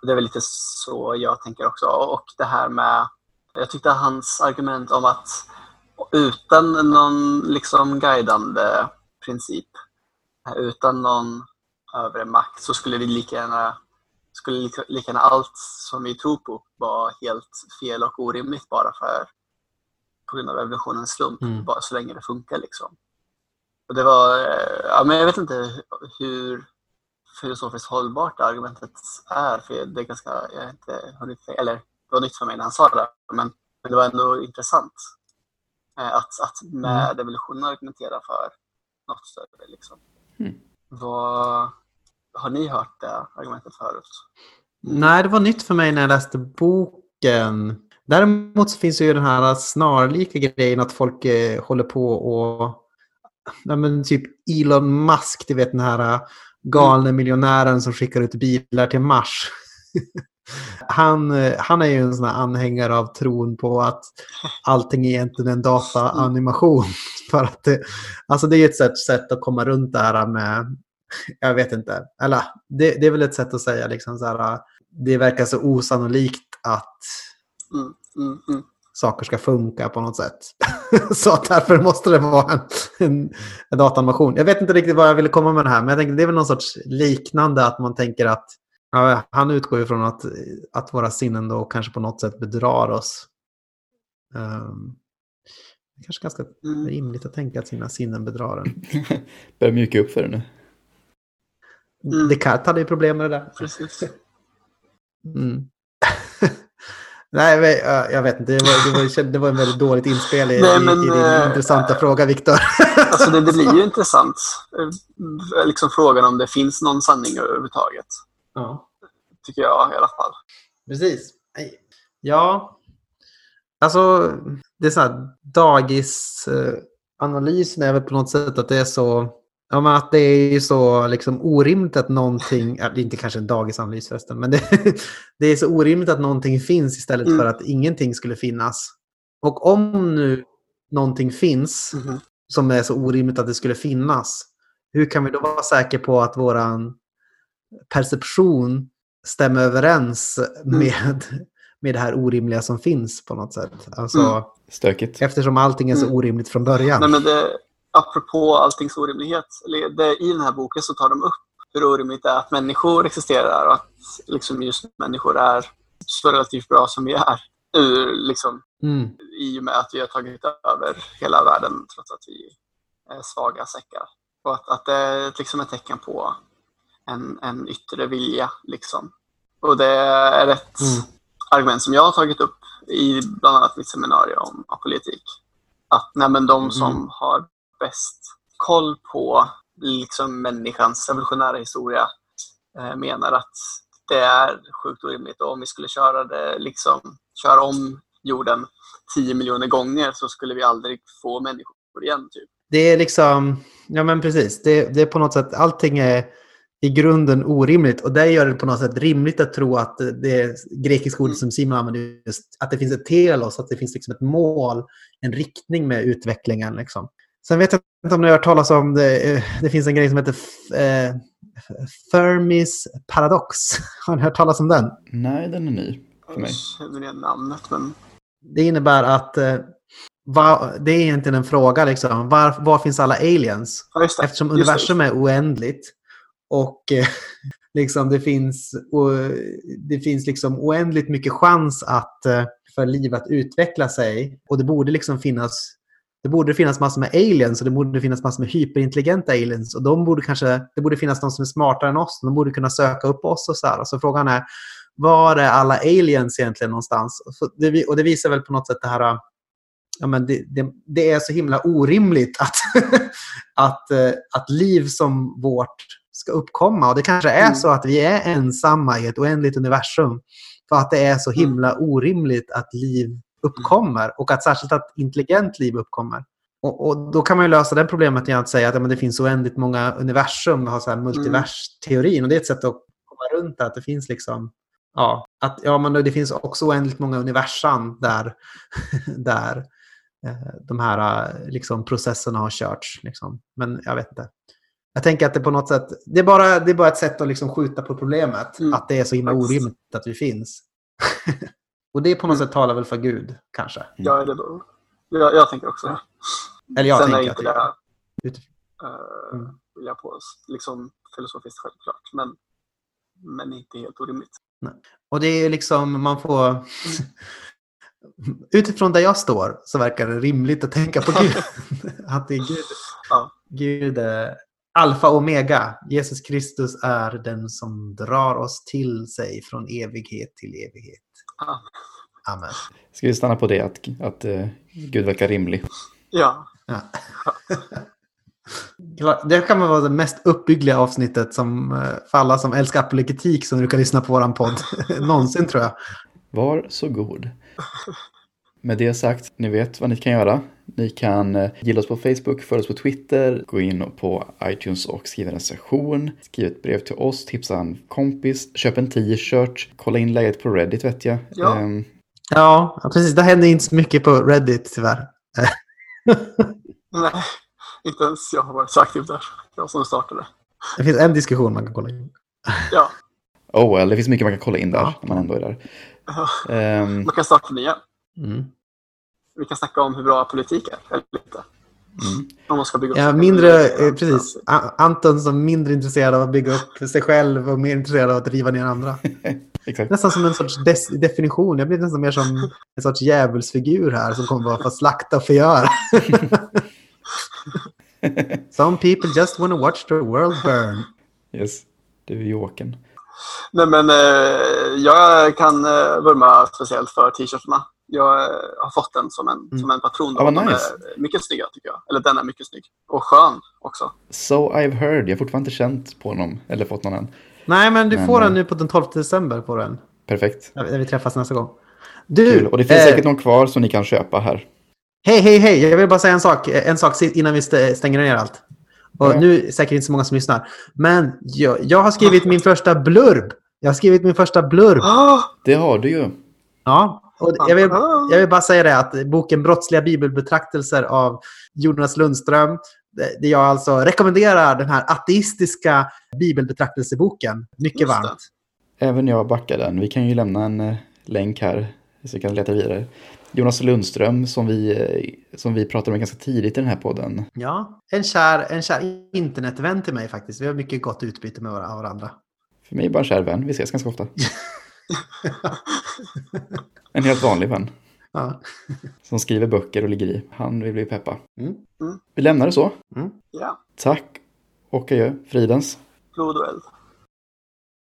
Och det är väl lite så jag tänker också. Och det här med, jag tyckte hans argument om att utan någon liksom guidande princip, utan någon övre makt så skulle vi lika gärna skulle lika, lika gärna allt som vi tror på vara helt fel och orimligt bara för på grund av evolutionens slump, Mm. bara så länge det funkar liksom. Och det var, eh, ja men jag vet inte hur filosofiskt hållbart det argumentet är, för det är ganska, jag inte hunnit, eller det var nytt för mig när han sa det, men, men det var ändå intressant eh, att, att med evolutionen argumentera för något större liksom. Mm. Vad, har ni hört det argumentet förut? Nej, det var nytt för mig när jag läste boken. Däremot så finns ju den här snarlika grejen att folk eh, håller på och... Ja, men typ Elon Musk, du vet den här eh, galne miljonären som skickar ut bilar till Mars. han, eh, han är ju en sån anhängare av tron på att allting är egentligen en dataanimation. För att det, alltså det är ett sätt, sätt att komma runt det här med jag vet inte. Eller det, det är väl ett sätt att säga liksom så här. Det verkar så osannolikt att Mm, mm, mm. saker ska funka på något sätt. så därför måste det vara en, en, en dataanimation. Jag vet inte riktigt vad jag ville komma med det här, men jag tänker det är väl någon sorts liknande att man tänker att ja, han utgår ju från att, att våra sinnen då kanske på något sätt bedrar oss. Um, det är kanske ganska Mm. rimligt att tänka att sina sinnen bedrar en. Börjar mjuka upp för det nu. Mm. Descartes hade ju problem med det där. Precis. Mm. Nej, men, ja, jag vet inte. Det var, det var, det var en väldigt dåligt inspel i, Nej, i, men, i din eh, intressanta fråga, Viktor. Alltså det, det blir ju intressant. Eh, Liksom frågan om det finns någon sanning överhuvudtaget. ja, Tycker jag i alla fall. precis. Ja, alltså det är så här, dagisanalysen är väl på något sätt att det är så, ja men att det är ju så liksom orimligt att någonting, det är inte kanske en dagisanalys förresten, men det, det är så orimligt att någonting finns istället Mm. för att ingenting skulle finnas. Och om nu någonting finns, Mhm. som är så orimligt att det skulle finnas. Hur kan vi då vara säkra på att våran perception stämmer överens med, med det här orimliga som finns på något sätt? Alltså, Mm. Stökigt. Eftersom allting är så Mm. orimligt från början. Nej, men det, apropå alltings orimlighet. I den här boken så tar de upp hur orimligt det är att människor existerar och att liksom just människor är så relativt bra som vi är. ur, liksom, Mm. i och med att vi har tagit över hela världen trots att vi är svaga säckar. Och att, att det är liksom ett tecken på en, en yttre vilja. Liksom. Och det är ett Mm. argument som jag har tagit upp i bland annat mitt seminarium om apolitik. Att nej, de som Mm. har bäst koll på liksom, människans evolutionära historia eh, menar att det är sjukt orimligt. Och om vi skulle köra det, liksom, köra om jorden 10 miljoner gånger så skulle vi aldrig få människor igen. Typ. Det är liksom, ja men precis, det, det är på något sätt, allting är i grunden orimligt och det gör det på något sätt rimligt att tro att det grekiska ordet som Simon använder, just, att det finns ett telos, att det finns liksom ett mål, en riktning med utvecklingen. Liksom. Sen vet jag inte om ni har hört talas om, det, eh, det finns en grej som heter eh, Fermis paradox. Har ni hört talas om den? Nej, den är ny för mig. Jag känner igen namnet men Det innebär att eh, vad, det är egentligen en fråga, liksom, var, var finns alla aliens? ja, det. Eftersom universum är oändligt och eh, liksom det finns, och, det finns liksom oändligt mycket chans att, eh, för liv att utveckla sig. Och det borde liksom finnas det borde finnas massor med aliens och det borde finnas massor med hyperintelligenta aliens. Och de borde kanske, det borde finnas de som är smartare än oss. De borde kunna söka upp oss och så här. Så frågan är, var är alla aliens egentligen någonstans? Det Och det visar väl på något sätt det här ja, men det, det, det är så himla orimligt att, att, eh, att liv som vårt ska uppkomma. Och det kanske är Mm. så att vi är ensamma i ett oändligt universum för att det är så Mm. himla orimligt att liv uppkommer och att särskilt att intelligent liv uppkommer. Och, och Då kan man ju lösa det problemet genom att säga att ja, men det finns oändligt många universum. Vi har så här multiversteorin och det är ett sätt att komma runt att det finns liksom Ja, att, ja, men det finns också oändligt många universum där, där eh, de här eh, liksom, processerna har körts. Liksom. Men jag vet inte. Jag tänker att det på något sätt, det är bara, det är bara ett sätt att liksom skjuta på problemet. Mm. Att det är så himla orimligt att vi finns. Och det på något sätt talar väl för Gud, kanske. Ja, det då. Jag, jag tänker också. Eller jag Sen är tänker inte att det, det, eh, Mm. vill jag på liksom filosofiskt självklart, men, men inte helt orimligt. Och det är liksom, man får... Utifrån där jag står så verkar det rimligt att tänka på Gud. att det är Gud. Ja. Gud är alfa och omega. Jesus Kristus är den som drar oss till sig från evighet till evighet. Amen. Ska vi stanna på det att, att eh, Gud verkar rimlig? Ja, Ja. Det kan vara det mest uppbyggliga avsnittet som, eh, för alla som älskar apologetik som du kan lyssna på våran podd. Någonsin tror jag. Var så god. Med det sagt, ni vet vad ni kan göra. Ni kan eh, gilla oss på Facebook, följa oss på Twitter, gå in på iTunes och skriva en recension, skriv ett brev till oss, tipsa en kompis, köp en t-shirt, kolla in läget på Reddit vet jag. Ja. Ehm, Ja, precis. Det händer inte så mycket på Reddit tyvärr. nej, inte ens jag har varit så aktiv där. Jag som startade. Det finns en diskussion man kan kolla in. Ja, oh well, det finns mycket man kan kolla in där Ja. när man ändå är där. Ja. Ehm, man kan starta nya. Mm. Vi kan snacka om hur bra politik är, eller lite. mm. Om man ska bygga upp Ja, mindre, eh, precis. Anton som mindre intresserad av att bygga upp sig själv och mer intresserad av att riva ner andra. Exakt. Nästan som en sorts definition. Jag blir nästan mer som en sorts djävulsfigur här som kommer bara få slakta och förgöra. Some people just want to watch the world burn. Yes, du är Jokern. Nej, men eh, jag kan eh, vurma speciellt för t-shirtarna. Jag eh, har fått den som en, Mm. som en patron. De nice. är mycket snygga tycker jag. Eller den är mycket snygg. Och skön också. So I've heard, jag har fortfarande inte känt på honom, eller fått någon än. Nej, men du Men, får den eh, nu på den 12 december. Får den, Perfekt. när vi träffas nästa gång. Du, Kul. Och det finns eh, säkert någon kvar som ni kan köpa här. Hej, hej, hej! Jag vill bara säga en sak, en sak innan vi st- stänger ner allt. Och Ja. nu är det säkert inte så många som lyssnar. Men jag, jag har skrivit min första blurb. Jag har skrivit min första blurb. Ah! Det har du ju. Ja, och jag vill, jag vill bara säga det att boken Brottsliga bibelbetraktelser av Jonas Lundström, det- jag alltså rekommenderar den här ateistiska bibelbetraktelseboken mycket varmt. Även jag backar den. Vi kan ju lämna en eh, länk här så vi kan leta vidare. Jonas Lundström som vi, eh, som vi pratade med ganska tidigt i den här podden. Ja, en kär, en kär internetvän till mig faktiskt. Vi har mycket gott utbyte med varandra. För mig bara en kär vän. Vi ses ganska ofta. En helt vanlig vän. Ja. Som skriver böcker och ligger i. Han vill bli peppa. Mm. Vi lämnar det så. Ja, Tack och adjö. Fridens. blod och eld.